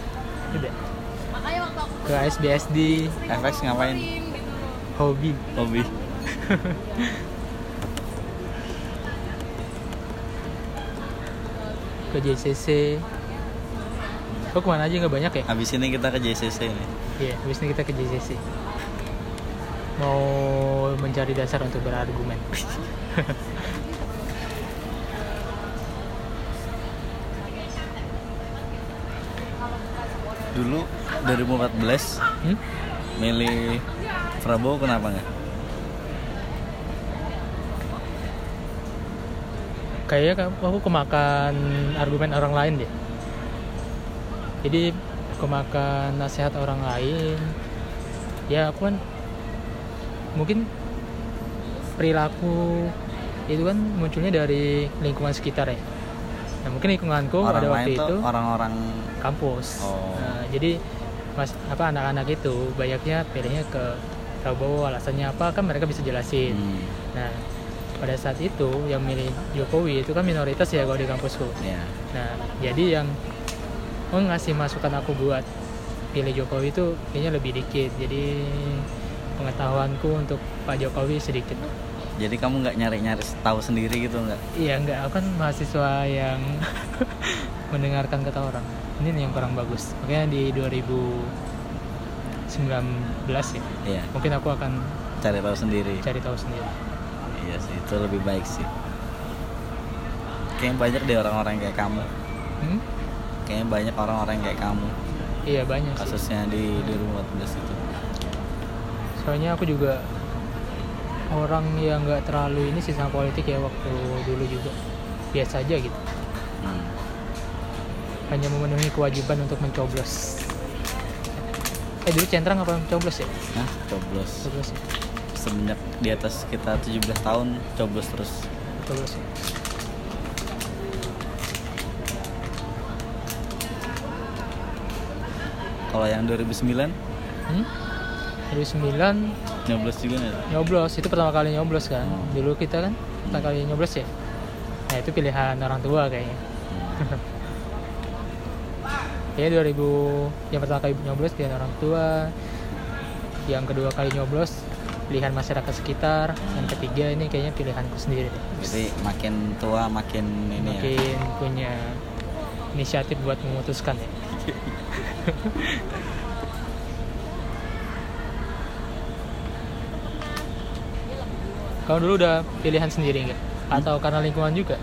Udah. makanya waktu aku ke SBSD, FX ngapain? gitu hobi. hobi <laughs> ke JCC kok ke mana aja? Nggak banyak ya? Habis ini kita ke JCC nih iya habis ini kita ke JCC mau mencari dasar untuk berargumen. Dulu 2014 hmm? milih Prabowo kenapa nggak kayaknya ka- aku kemakan argumen orang lain deh jadi kemakan nasihat orang lain ya aku kan mungkin perilaku itu kan munculnya dari lingkungan sekitar ya nah mungkin lingkunganku orang pada waktu itu orang-orang kampus. Oh. Nah, jadi mas apa anak-anak itu banyaknya pilihnya ke Prabowo alasannya apa kan mereka bisa jelasin. hmm, Nah pada saat itu yang milih Jokowi itu kan minoritas ya kalau di kampusku. ya Nah jadi yang mau ngasih masukan aku buat pilih Jokowi itu kayaknya lebih dikit. Jadi pengetahuanku untuk Pak Jokowi sedikit. jadi kamu nggak nyari-nyari tahu sendiri gitu nggak Iya enggak, aku kan mahasiswa yang <laughs> mendengarkan kata orang. Ini nih yang kurang bagus. Makanya di 2019 ya, iya mungkin aku akan cari tahu sendiri cari tahu sendiri. Itu lebih baik sih kayaknya banyak deh orang-orang kayak kamu Hmm? kayaknya banyak orang-orang kayak kamu Iya banyak sih. kasusnya di 2014 itu Soalnya aku juga orang yang nggak terlalu ini sih sama politik ya waktu dulu juga biasa aja gitu. hmm. Hanya memenuhi kewajiban untuk mencoblos. Eh dulu centrang apa mencoblos ya? nah coblos Coblos ya. Semenjak di atas kita 17 tahun coblos terus. Coblos kalau yang 2009 Hmm? 2009 nyoblos juga nggak? Nyoblos itu pertama kali nyoblos kan. Hmm. dulu kita kan pertama kali nyoblos ya. Nah itu pilihan orang tua kayaknya. <laughs> Ya 2000 yang pertama kali nyoblos pilihan orang tua yang kedua kali nyoblos pilihan masyarakat sekitar yang ketiga ini kayaknya pilihanku sendiri deh jadi makin tua makin ini ya makin punya inisiatif buat memutuskan ya Kamu dulu udah pilihan sendiri nggak? Atau karena lingkungan juga?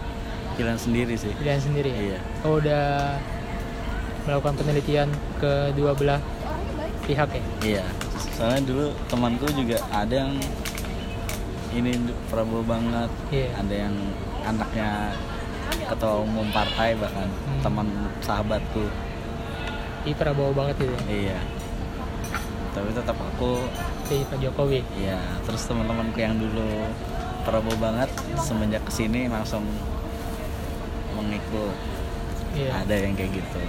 pilihan sendiri sih Pilihan sendiri ya? iya Oh udah melakukan penelitian ke dua belah pihak ya? iya soalnya dulu temanku juga ada yang ini Prabowo banget. Iya. ada yang anaknya ketua umum partai bahkan Hmm. teman sahabatku. Ih Prabowo banget gitu ya? iya. Tapi tetap aku si Pak Jokowi? Ya terus teman-temanku yang dulu Prabowo banget semenjak ke sini langsung mengikut. Iya. Ada yang kayak gitu.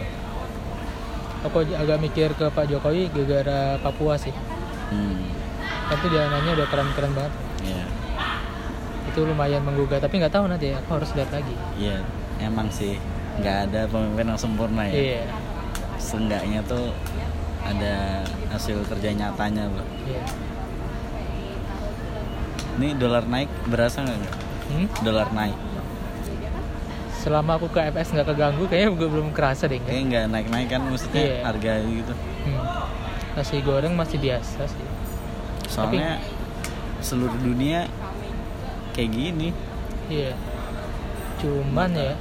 Aku agak mikir ke Pak Jokowi gara-gara Papua sih hmm. Tapi dia nanya udah keren-keren banget. Ya itu lumayan menggugah tapi nggak tahu nanti aku harus lihat lagi. Iya emang sih nggak ada pemimpin yang sempurna ya. Iya. Seenggaknya tuh ada hasil kerja nyatanya loh iya. Ini dolar naik berasa nggak? Hmm? dolar naik. Selama aku ke FS nggak keganggu kayaknya gue belum kerasa deh kayaknya nggak naik naik kan maksudnya Iya. harga gitu. Hmm. Nasi goreng masih biasa sih. Soalnya seluruh dunia kayak gini. Iya. Cuman ya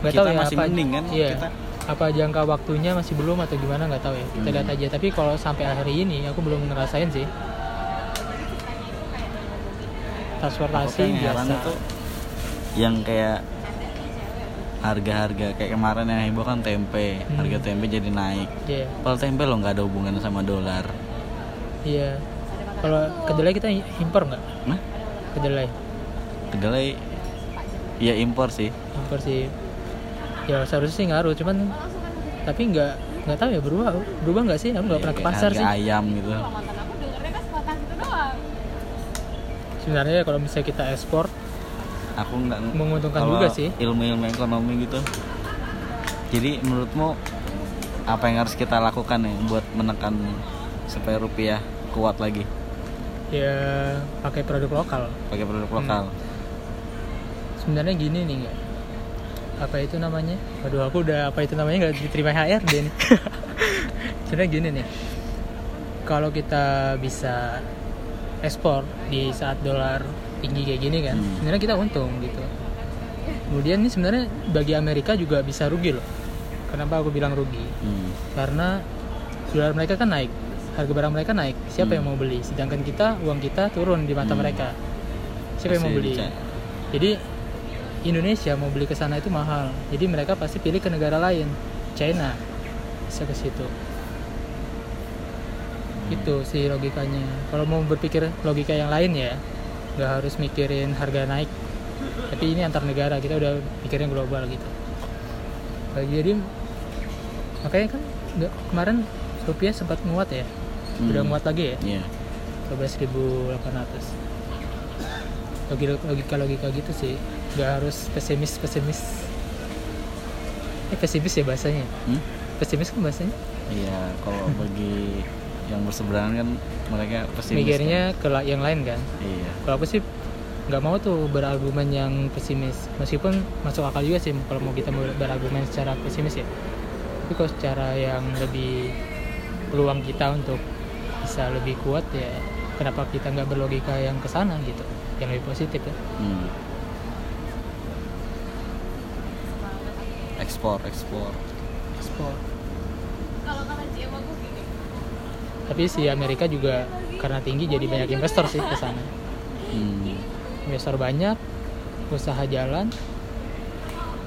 nggak tahu ya masih apa mending kan, iya. kita- apa jangka waktunya masih belum atau gimana nggak tahu ya. Kita Hmm. lihat aja. Tapi kalau sampai hari ini aku belum ngerasain sih. Transportasi biasa. tuh yang kayak harga-harga kayak kemarin yang heboh kan tempe. Hmm. harga tempe jadi naik. Iya. Kalau tempe lo nggak ada hubungannya sama dolar. Iya. Kalau kedelai kita impor nggak? Nah kedelai. Kedelai ya impor sih. Impor sih. Ya seharusnya sih ngaruh cuman tapi nggak nggak tahu ya berubah berubah nggak sih? Aku nggak Ya, pernah ke pasar harga sih. ayam gitu. Kan sebatas itu doang. Sebenarnya kalau misalnya kita ekspor aku nggak Menguntungkan juga sih. ilmu-ilmu ekonomi gitu. Jadi menurutmu apa yang harus kita lakukan nih buat menekan supaya rupiah kuat lagi? Ya pakai produk lokal. Pakai produk Hmm. lokal. Sebenarnya gini nih nggak apa itu namanya? Waduh aku udah apa itu namanya nggak diterima HRD nih. <laughs> Sebenarnya gini nih. Kalau kita bisa ekspor di saat dolar tinggi kayak gini kan. Hmm. sebenarnya kita untung gitu. Kemudian ini sebenarnya bagi Amerika juga bisa rugi loh. Kenapa aku bilang rugi? Hmm. karena dolar mereka kan naik harga barang mereka naik. Siapa Hmm. yang mau beli? Sedangkan kita uang kita turun di mata Hmm. mereka. Siapa yang mau beli? jadi Indonesia mau beli ke sana itu mahal. Jadi mereka pasti pilih ke negara lain. China bisa ke situ. Itu sih logikanya. Kalau mau berpikir logika yang lain ya nggak harus mikirin harga naik. Tapi ini antar negara kita udah pikirnya global gitu. Jadi makanya kan nggak- kemarin rupiah sempat nguat ya? Udah Hmm. nguat lagi ya? Iya. 12.800 logika logika gitu sih nggak harus pesimis pesimis. Eh pesimis ya bahasanya? Hmm? pesimis kan bahasanya? Iya, kalau bagi yang berseberangan kan mereka pasti mikirnya ke la- yang lain kan? Iya. kalau aku sih nggak mau tuh berargumen yang pesimis. Meskipun masuk akal juga sih kalau mau kita ber- berargumen secara pesimis ya. Tapi kalau secara yang lebih peluang kita untuk bisa lebih kuat ya kenapa kita nggak berlogika yang ke sana gitu? Yang lebih positif ya. Hmm. Ekspor, ekspor. ekspor kalau kata Cie aku gini tapi si Amerika juga karena tinggi jadi banyak investor sih ke sana Hmm. investor banyak usaha jalan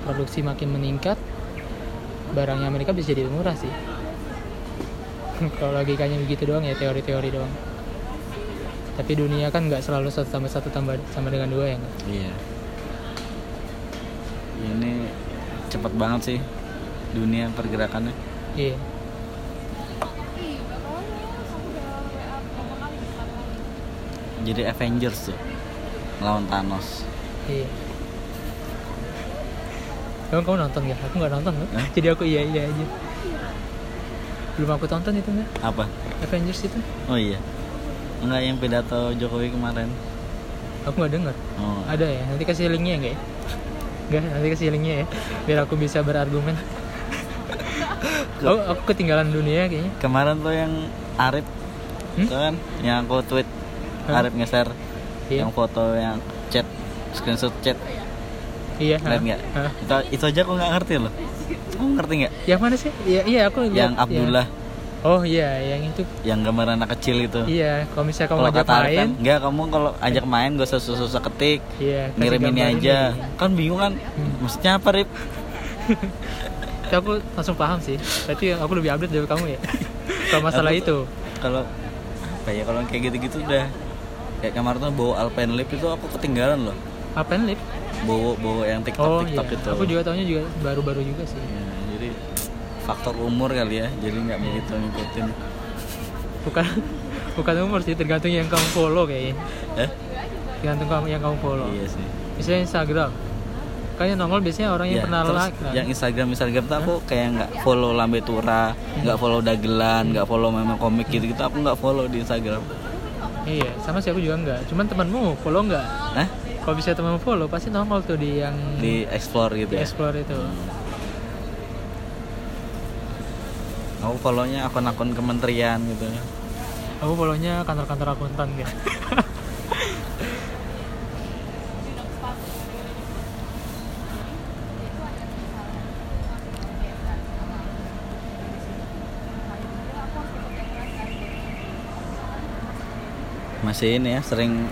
produksi makin meningkat barangnya Amerika bisa jadi murah sih <laughs> kalau logikanya begitu doang ya teori-teori doang tapi dunia kan nggak selalu satu tambah satu tambah sama dengan dua ya nggak? Iya. Ini cepet banget sih dunia pergerakannya. iya ih gak tau aku udah WA berapa kali empat kali Jadi Avengers tuh lawan Thanos. iya Emang kamu nonton gak? Aku nggak nonton loh. Hah? Jadi aku iya iya aja. Belum aku tonton itu nggak? Apa? Avengers itu. Oh iya. Enggak yang pidato Jokowi kemarin. Aku nggak denger. Oh. Ada ya? Nanti kasih linknya enggak ya? Enggak, nanti kasih linknya ya. Biar aku bisa berargumen. <laughs> aku, aku ketinggalan dunia kayaknya. Kemarin tuh yang Arif Hmm? tuh kan yang aku tweet? Arif ngeser Iya. yang foto yang chat screenshot chat Iya. lihat nggak itu itu aja aku nggak ngerti loh kamu ngerti nggak Yang mana sih? Iya, iya aku lihat. yang Abdullah Oh iya, yang itu. yang gambar anak kecil itu Iya, kalau misalnya kamu kalau ajak Arif main, kan enggak kamu kalau ajak main gak usah susah-susah ketik iya, ngirim ini aja kan bingung kan Hmm. maksudnya apa Rip <laughs> Tapi aku langsung paham sih. Berarti aku lebih update dari kamu ya. <laughs> Kalau masalah Aku- itu. kalau apa ya kalau kayak gitu-gitu udah kayak kemarin tuh bawa Alpenlip itu aku ketinggalan loh. Alpenlip bawa bawa yang TikTok oh TikTok iya. itu. Aku juga tahunya juga baru-baru juga sih. Ya, jadi faktor umur kali ya jadi nggak begitu ngikutin. Bukan <laughs> bukan umur sih tergantung yang kamu follow kayaknya. Eh? Tergantung kamu yang kamu follow. Iya sih. Misalnya Instagram. Kan yang nongol biasanya orang yang Ya, pernah terus like kan? yang Instagram Instagram tuh aku kayak nggak follow Lambe Tura nggak follow Dagelan nggak follow memang komik gitu gitu aku nggak follow di Instagram iya sama sih aku juga enggak. Cuman temanmu follow enggak? Nah kalau bisa temanmu follow pasti nongol tuh di yang di explore gitu di ya? Explore itu. Aku follownya akun-akun kementerian gitu aku follownya kantor-kantor akuntan gitu <laughs> masih ini ya sering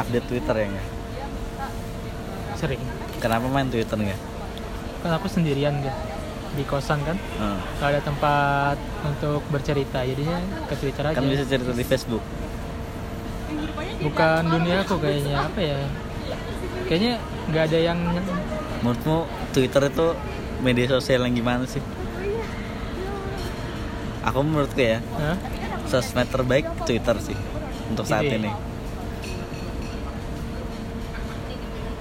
update Twitter ya nggak? sering. Kenapa main Twitter nggak? Kan aku sendirian gitu di kosan kan? Hmm. gak ada tempat untuk bercerita jadinya ke Twitter aja. kan bisa cerita di Facebook. Bukan dunia aku kayaknya apa ya? Kayaknya nggak ada yang menurutmu Twitter itu media sosial yang gimana sih? Aku menurutku ya Hah? sosmed terbaik Twitter sih untuk saat ini?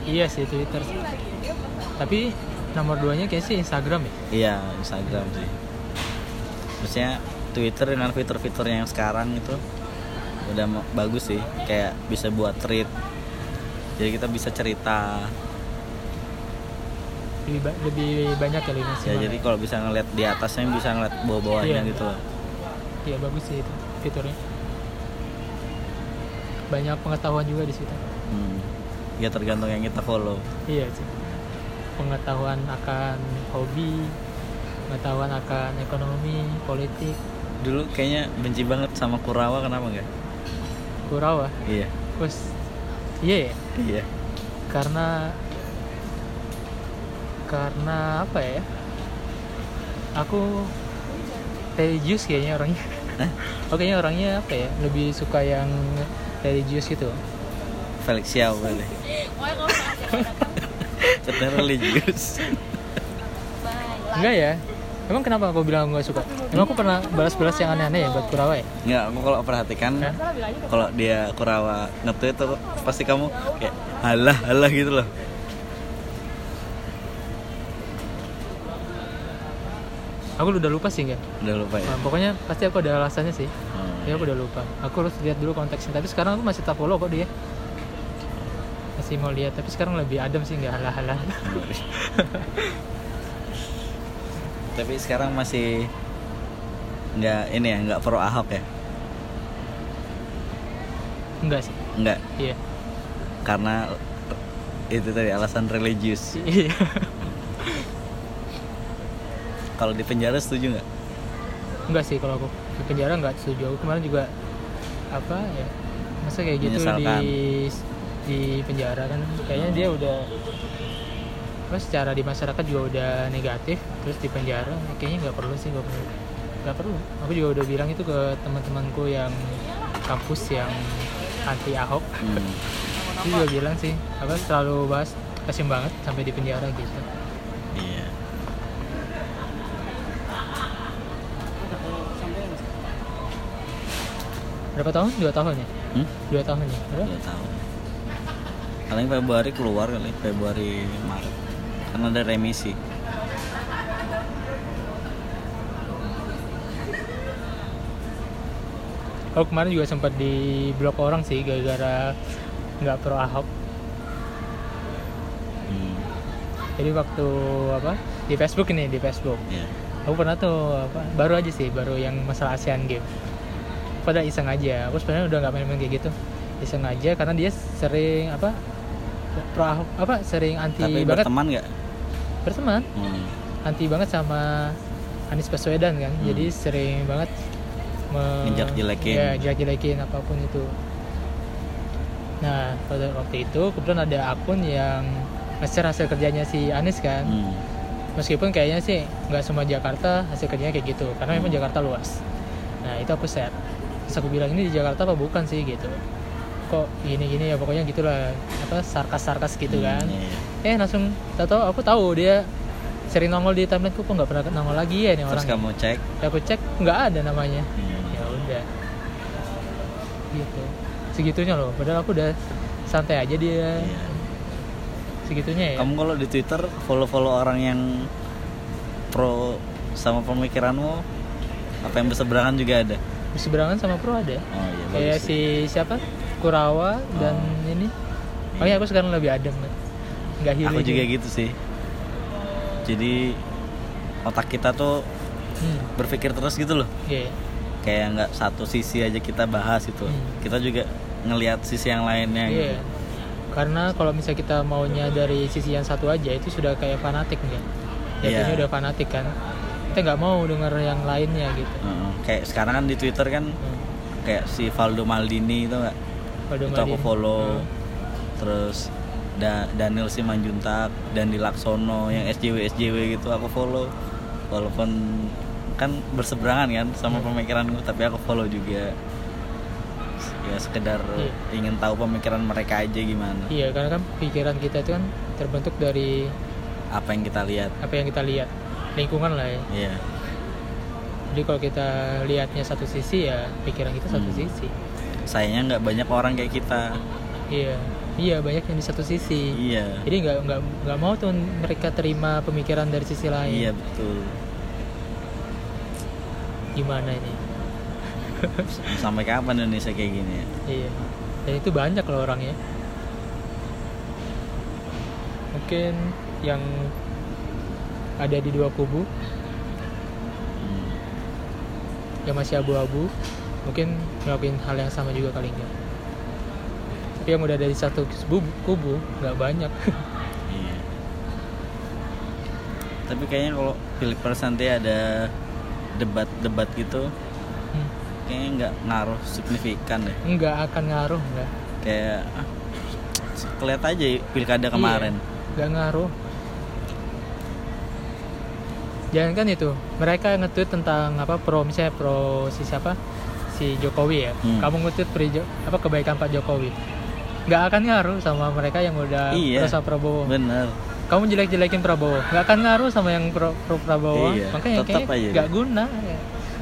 Iya sih Twitter. Sih. tapi nomor duanya kayak sih Instagram ya? Iya Instagram sih. Maksudnya Twitter dengan fitur-fitur yang sekarang itu udah bagus sih. Kayak bisa buat tweet jadi kita bisa cerita. Lebih, ba- lebih banyak kali ya maksimal jadi kalau bisa ngeliat di atasnya bisa ngeliat bawah-bawahnya Iya. gitu loh. Iya bagus sih itu fiturnya banyak pengetahuan juga di situ. Hmm. ya tergantung yang kita follow. Iya sih. Pengetahuan akan hobi pengetahuan akan ekonomi politik. Dulu kayaknya benci banget sama Kurawa kenapa nggak? Kurawa? Iya. Terus iya ya? Iya. Karena karena apa ya? Aku religius kayaknya orangnya Hah? oh kayaknya orangnya apa ya? Lebih suka yang religius gitu. Felix Xiao boleh katanya <laughs> religius. Enggak ya? Emang kenapa aku bilang aku nggak suka? Emang aku pernah balas-balas yang aneh-aneh ya buat Kurawa ya? Nggak aku kalau perhatikan kalau dia Kurawa nge-tweet tuh pasti kamu kayak halah halah gitu loh aku udah lupa sih enggak udah lupa ya? Nah, pokoknya pasti aku ada alasannya sih. Hmm. ya aku udah lupa. Aku harus lihat dulu konteksnya. Tapi sekarang aku masih tak follow kok dia. Masih mau lihat. Tapi sekarang lebih adem sih nggak halah-halah tapi sekarang masih nggak ini ya nggak pro Ahok ya? Enggak sih. Nggak? Iya. Karena itu tadi alasan religius. Iya kalau di penjara setuju nggak? Enggak sih kalau aku di penjara nggak setuju. Aku kemarin juga apa ya masa kayak gitu di di penjara kan. Kayaknya dia udah apa secara di masyarakat juga udah negatif terus di penjara. Kayaknya nggak perlu sih nggak perlu. Nggak perlu. Aku juga udah bilang itu ke teman-temanku yang kampus yang anti ahok. Hmm. dia juga bilang sih apa terlalu bahas kasian banget sampai di penjara gitu berapa tahun dua tahun ya hmm? dua tahun ya berapa Dua tahun paling Februari keluar kali Februari Maret karena ada remisi Aku kemarin juga sempat di blok orang sih gara-gara nggak pro Ahok. hmm. Jadi waktu apa di Facebook ini di Facebook. ya Aku pernah tuh apa baru aja sih baru yang masalah ASEAN Game. Pada iseng aja. Aku sebenarnya udah nggak main-main kayak gitu. Iseng aja karena dia sering apa pro apa sering anti tapi banget berteman nggak berteman hmm. anti banget sama Anies Baswedan kan. Hmm. Jadi sering banget me- Ngejelek-jelekin. Ya, jelek-jelekin apa pun itu. Nah, pada waktu itu kebetulan ada akun yang nge-share hasil kerjanya si Anies kan. Hmm. Meskipun kayaknya sih nggak semua Jakarta hasil kerjanya kayak gitu, karena memang Hmm. Jakarta luas. Nah, itu aku share. Terus aku bilang ini di Jakarta apa bukan sih? Gitu. Kok gini gini ya pokoknya gitulah apa sarkas sarkas gitu kan. Iya. eh langsung tahu tahu aku tahu dia sering nongol di timelineku kok nggak pernah nongol lagi ya nih terus orang? kamu cek? Aku cek nggak ada namanya. Hmm, ya udah. Gitu. Segitunya loh padahal aku udah santai aja dia. Iya. segitunya ya. Kamu kalau di Twitter follow follow orang yang pro sama pemikiranmu apa yang berseberangan juga ada berseberangan sama pro ada oh iya kayak si siapa Kurawa dan Oh. ini oh ya aku sekarang lebih adem nggak healing aku juga gitu sih jadi otak kita tuh hmm, berpikir terus gitu loh iya iya. kayak nggak satu sisi aja kita bahas itu Hmm. kita juga ngelihat sisi yang lainnya Iya. gitu Karena kalau misalnya kita maunya dari sisi yang satu aja itu sudah kayak fanatik kan. Jatuhnya Iya. udah fanatik kan. Kita nggak mau denger yang lainnya gitu. Heeh. kayak sekarang kan di Twitter kan Hmm. kayak si Valdo Maldini itu nggak itu aku follow Hmm. terus da Daniel Simanjuntak dan di Laksono yang SJW SJW gitu aku follow walaupun kan berseberangan kan sama Hmm. pemikiranku tapi aku follow juga ya sekedar Iya. ingin tahu pemikiran mereka aja gimana Iya, karena kan pikiran kita itu kan terbentuk dari apa yang kita lihat apa yang kita lihat. Lingkungan lah ya. Iya Jadi kalau kita lihatnya satu sisi ya pikiran kita satu Hmm. sisi. sayangnya nggak banyak orang kayak kita Iya. Iya, banyak yang di satu sisi. iya Jadi nggak nggak nggak mau tuh mereka terima pemikiran dari sisi lain. iya betul Gimana ini? <laughs> sampai kapan Indonesia kayak gini ya Iya. Dan itu banyak loh orangnya. Mungkin yang ada di dua kubu yang masih abu-abu mungkin ngelakuin hal yang sama juga kali enggak. Tapi yang udah dari satu kubu, kubu nggak banyak. <laughs> Iya. Tapi kayaknya kalau Pilpres nanti ada debat-debat gitu, Hmm. kayaknya nggak ngaruh signifikan deh. nggak akan ngaruh nggak. Kayak ah, kelihat aja pilkada kemarin. Iya, nggak ngaruh. Jangan kan itu, mereka nge-tweet tentang apa pro misalnya pro si siapa si Jokowi ya. Hmm. Kamu nge-tweet apa kebaikan Pak Jokowi. Nggak akan ngaruh sama mereka yang udah Iya. pro sama Prabowo. Bener. Kamu jelek-jelekin Prabowo, nggak akan ngaruh sama yang pro, pro Prabowo. Iya, Makanya tetap kayaknya nggak guna, ya.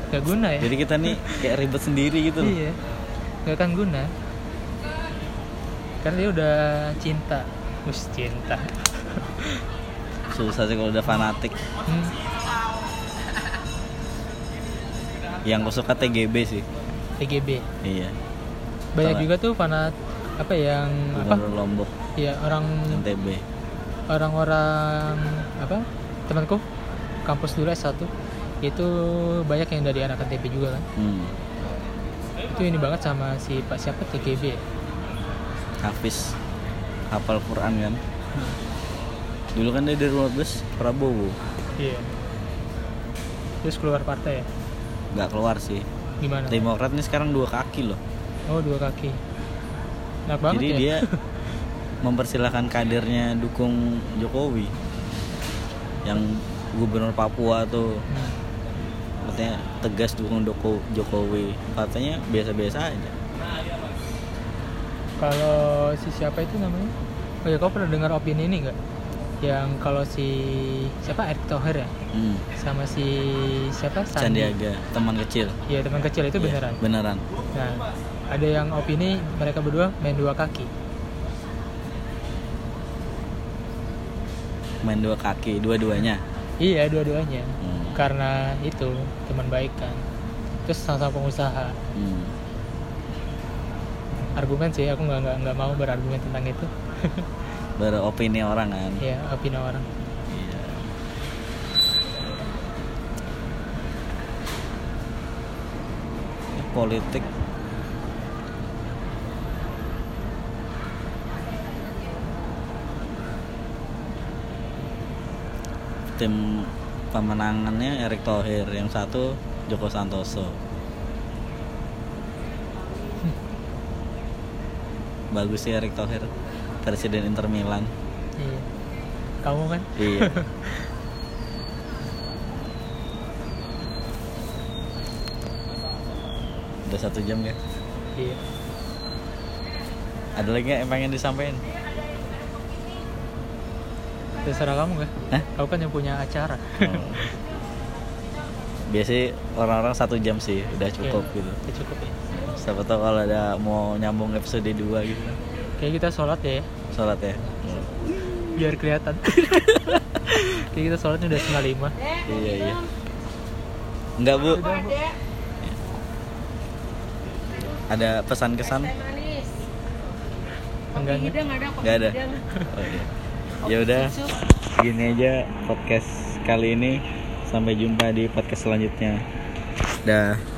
nggak guna ya. Jadi kita nih kayak ribet sendiri gitu loh. Iya, nggak akan guna. Karena dia udah cinta, mus cinta. Susah sih kalau udah fanatik. Hmm. Yang aku suka TGB sih. TGB. Iya. banyak Sama. juga tuh fanat apa yang apa Lombok, ya orang NTB. orang-orang apa temanku kampus dulu S1 itu banyak yang dari anak NTB juga kan Hmm. itu ini banget sama si Pak siapa TGB? Hafiz hafal Quran kan. Dulu kan dia dari bus Prabowo. iya terus keluar partai ya nggak keluar sih. gimana Demokrat ini sekarang dua kaki loh. oh dua kaki enak banget Jadi ya dia <laughs> mempersilahkan kadernya dukung Jokowi. Yang gubernur Papua tuh Hmm. katanya tegas dukung Doko- Jokowi. Katanya biasa-biasa aja. kalau si siapa itu namanya oh ya kau pernah dengar opini ini nggak yang kalau si siapa Erick Thohir ya Hmm. sama si siapa Sandi Sandiaga, teman kecil. Iya teman kecil itu Iya, beneran. Beneran. Nah ada yang opini mereka berdua main dua kaki. Main dua kaki, dua-duanya. Iya dua-duanya. Hmm. Karena itu teman baik kan. Terus sama-sama pengusaha. Hmm. Argumen sih aku nggak nggak mau berargumen tentang itu. <laughs> Beropini orang kan. ya opini orang. Iya. Ini Politik tim pemenangannya Erick Thohir, yang satu Joko Santoso. Bagus sih Erick Thohir, presiden Inter Milan. Iya. Kamu kan? Iya. <laughs> Udah satu jam ya. iya Ada lagi nggak yang pengen disampaikan? terserah kamu kan Hah? kau kan yang punya acara Oh. Biasanya orang-orang satu jam sih udah cukup Iya, gitu. ya cukup ya Siapa tahu kalau ada mau nyambung episode 2 gitu. kayak kita sholat ya Sholat ya. biar kelihatan <laughs> kayak kita sholatnya udah setengah lima Iya iya. Enggak bu. Ada pesan kesan? enggak nih Enggak ada. Oh, iya. Ya udah, gini aja podcast kali ini. Sampai jumpa di podcast selanjutnya. Dah.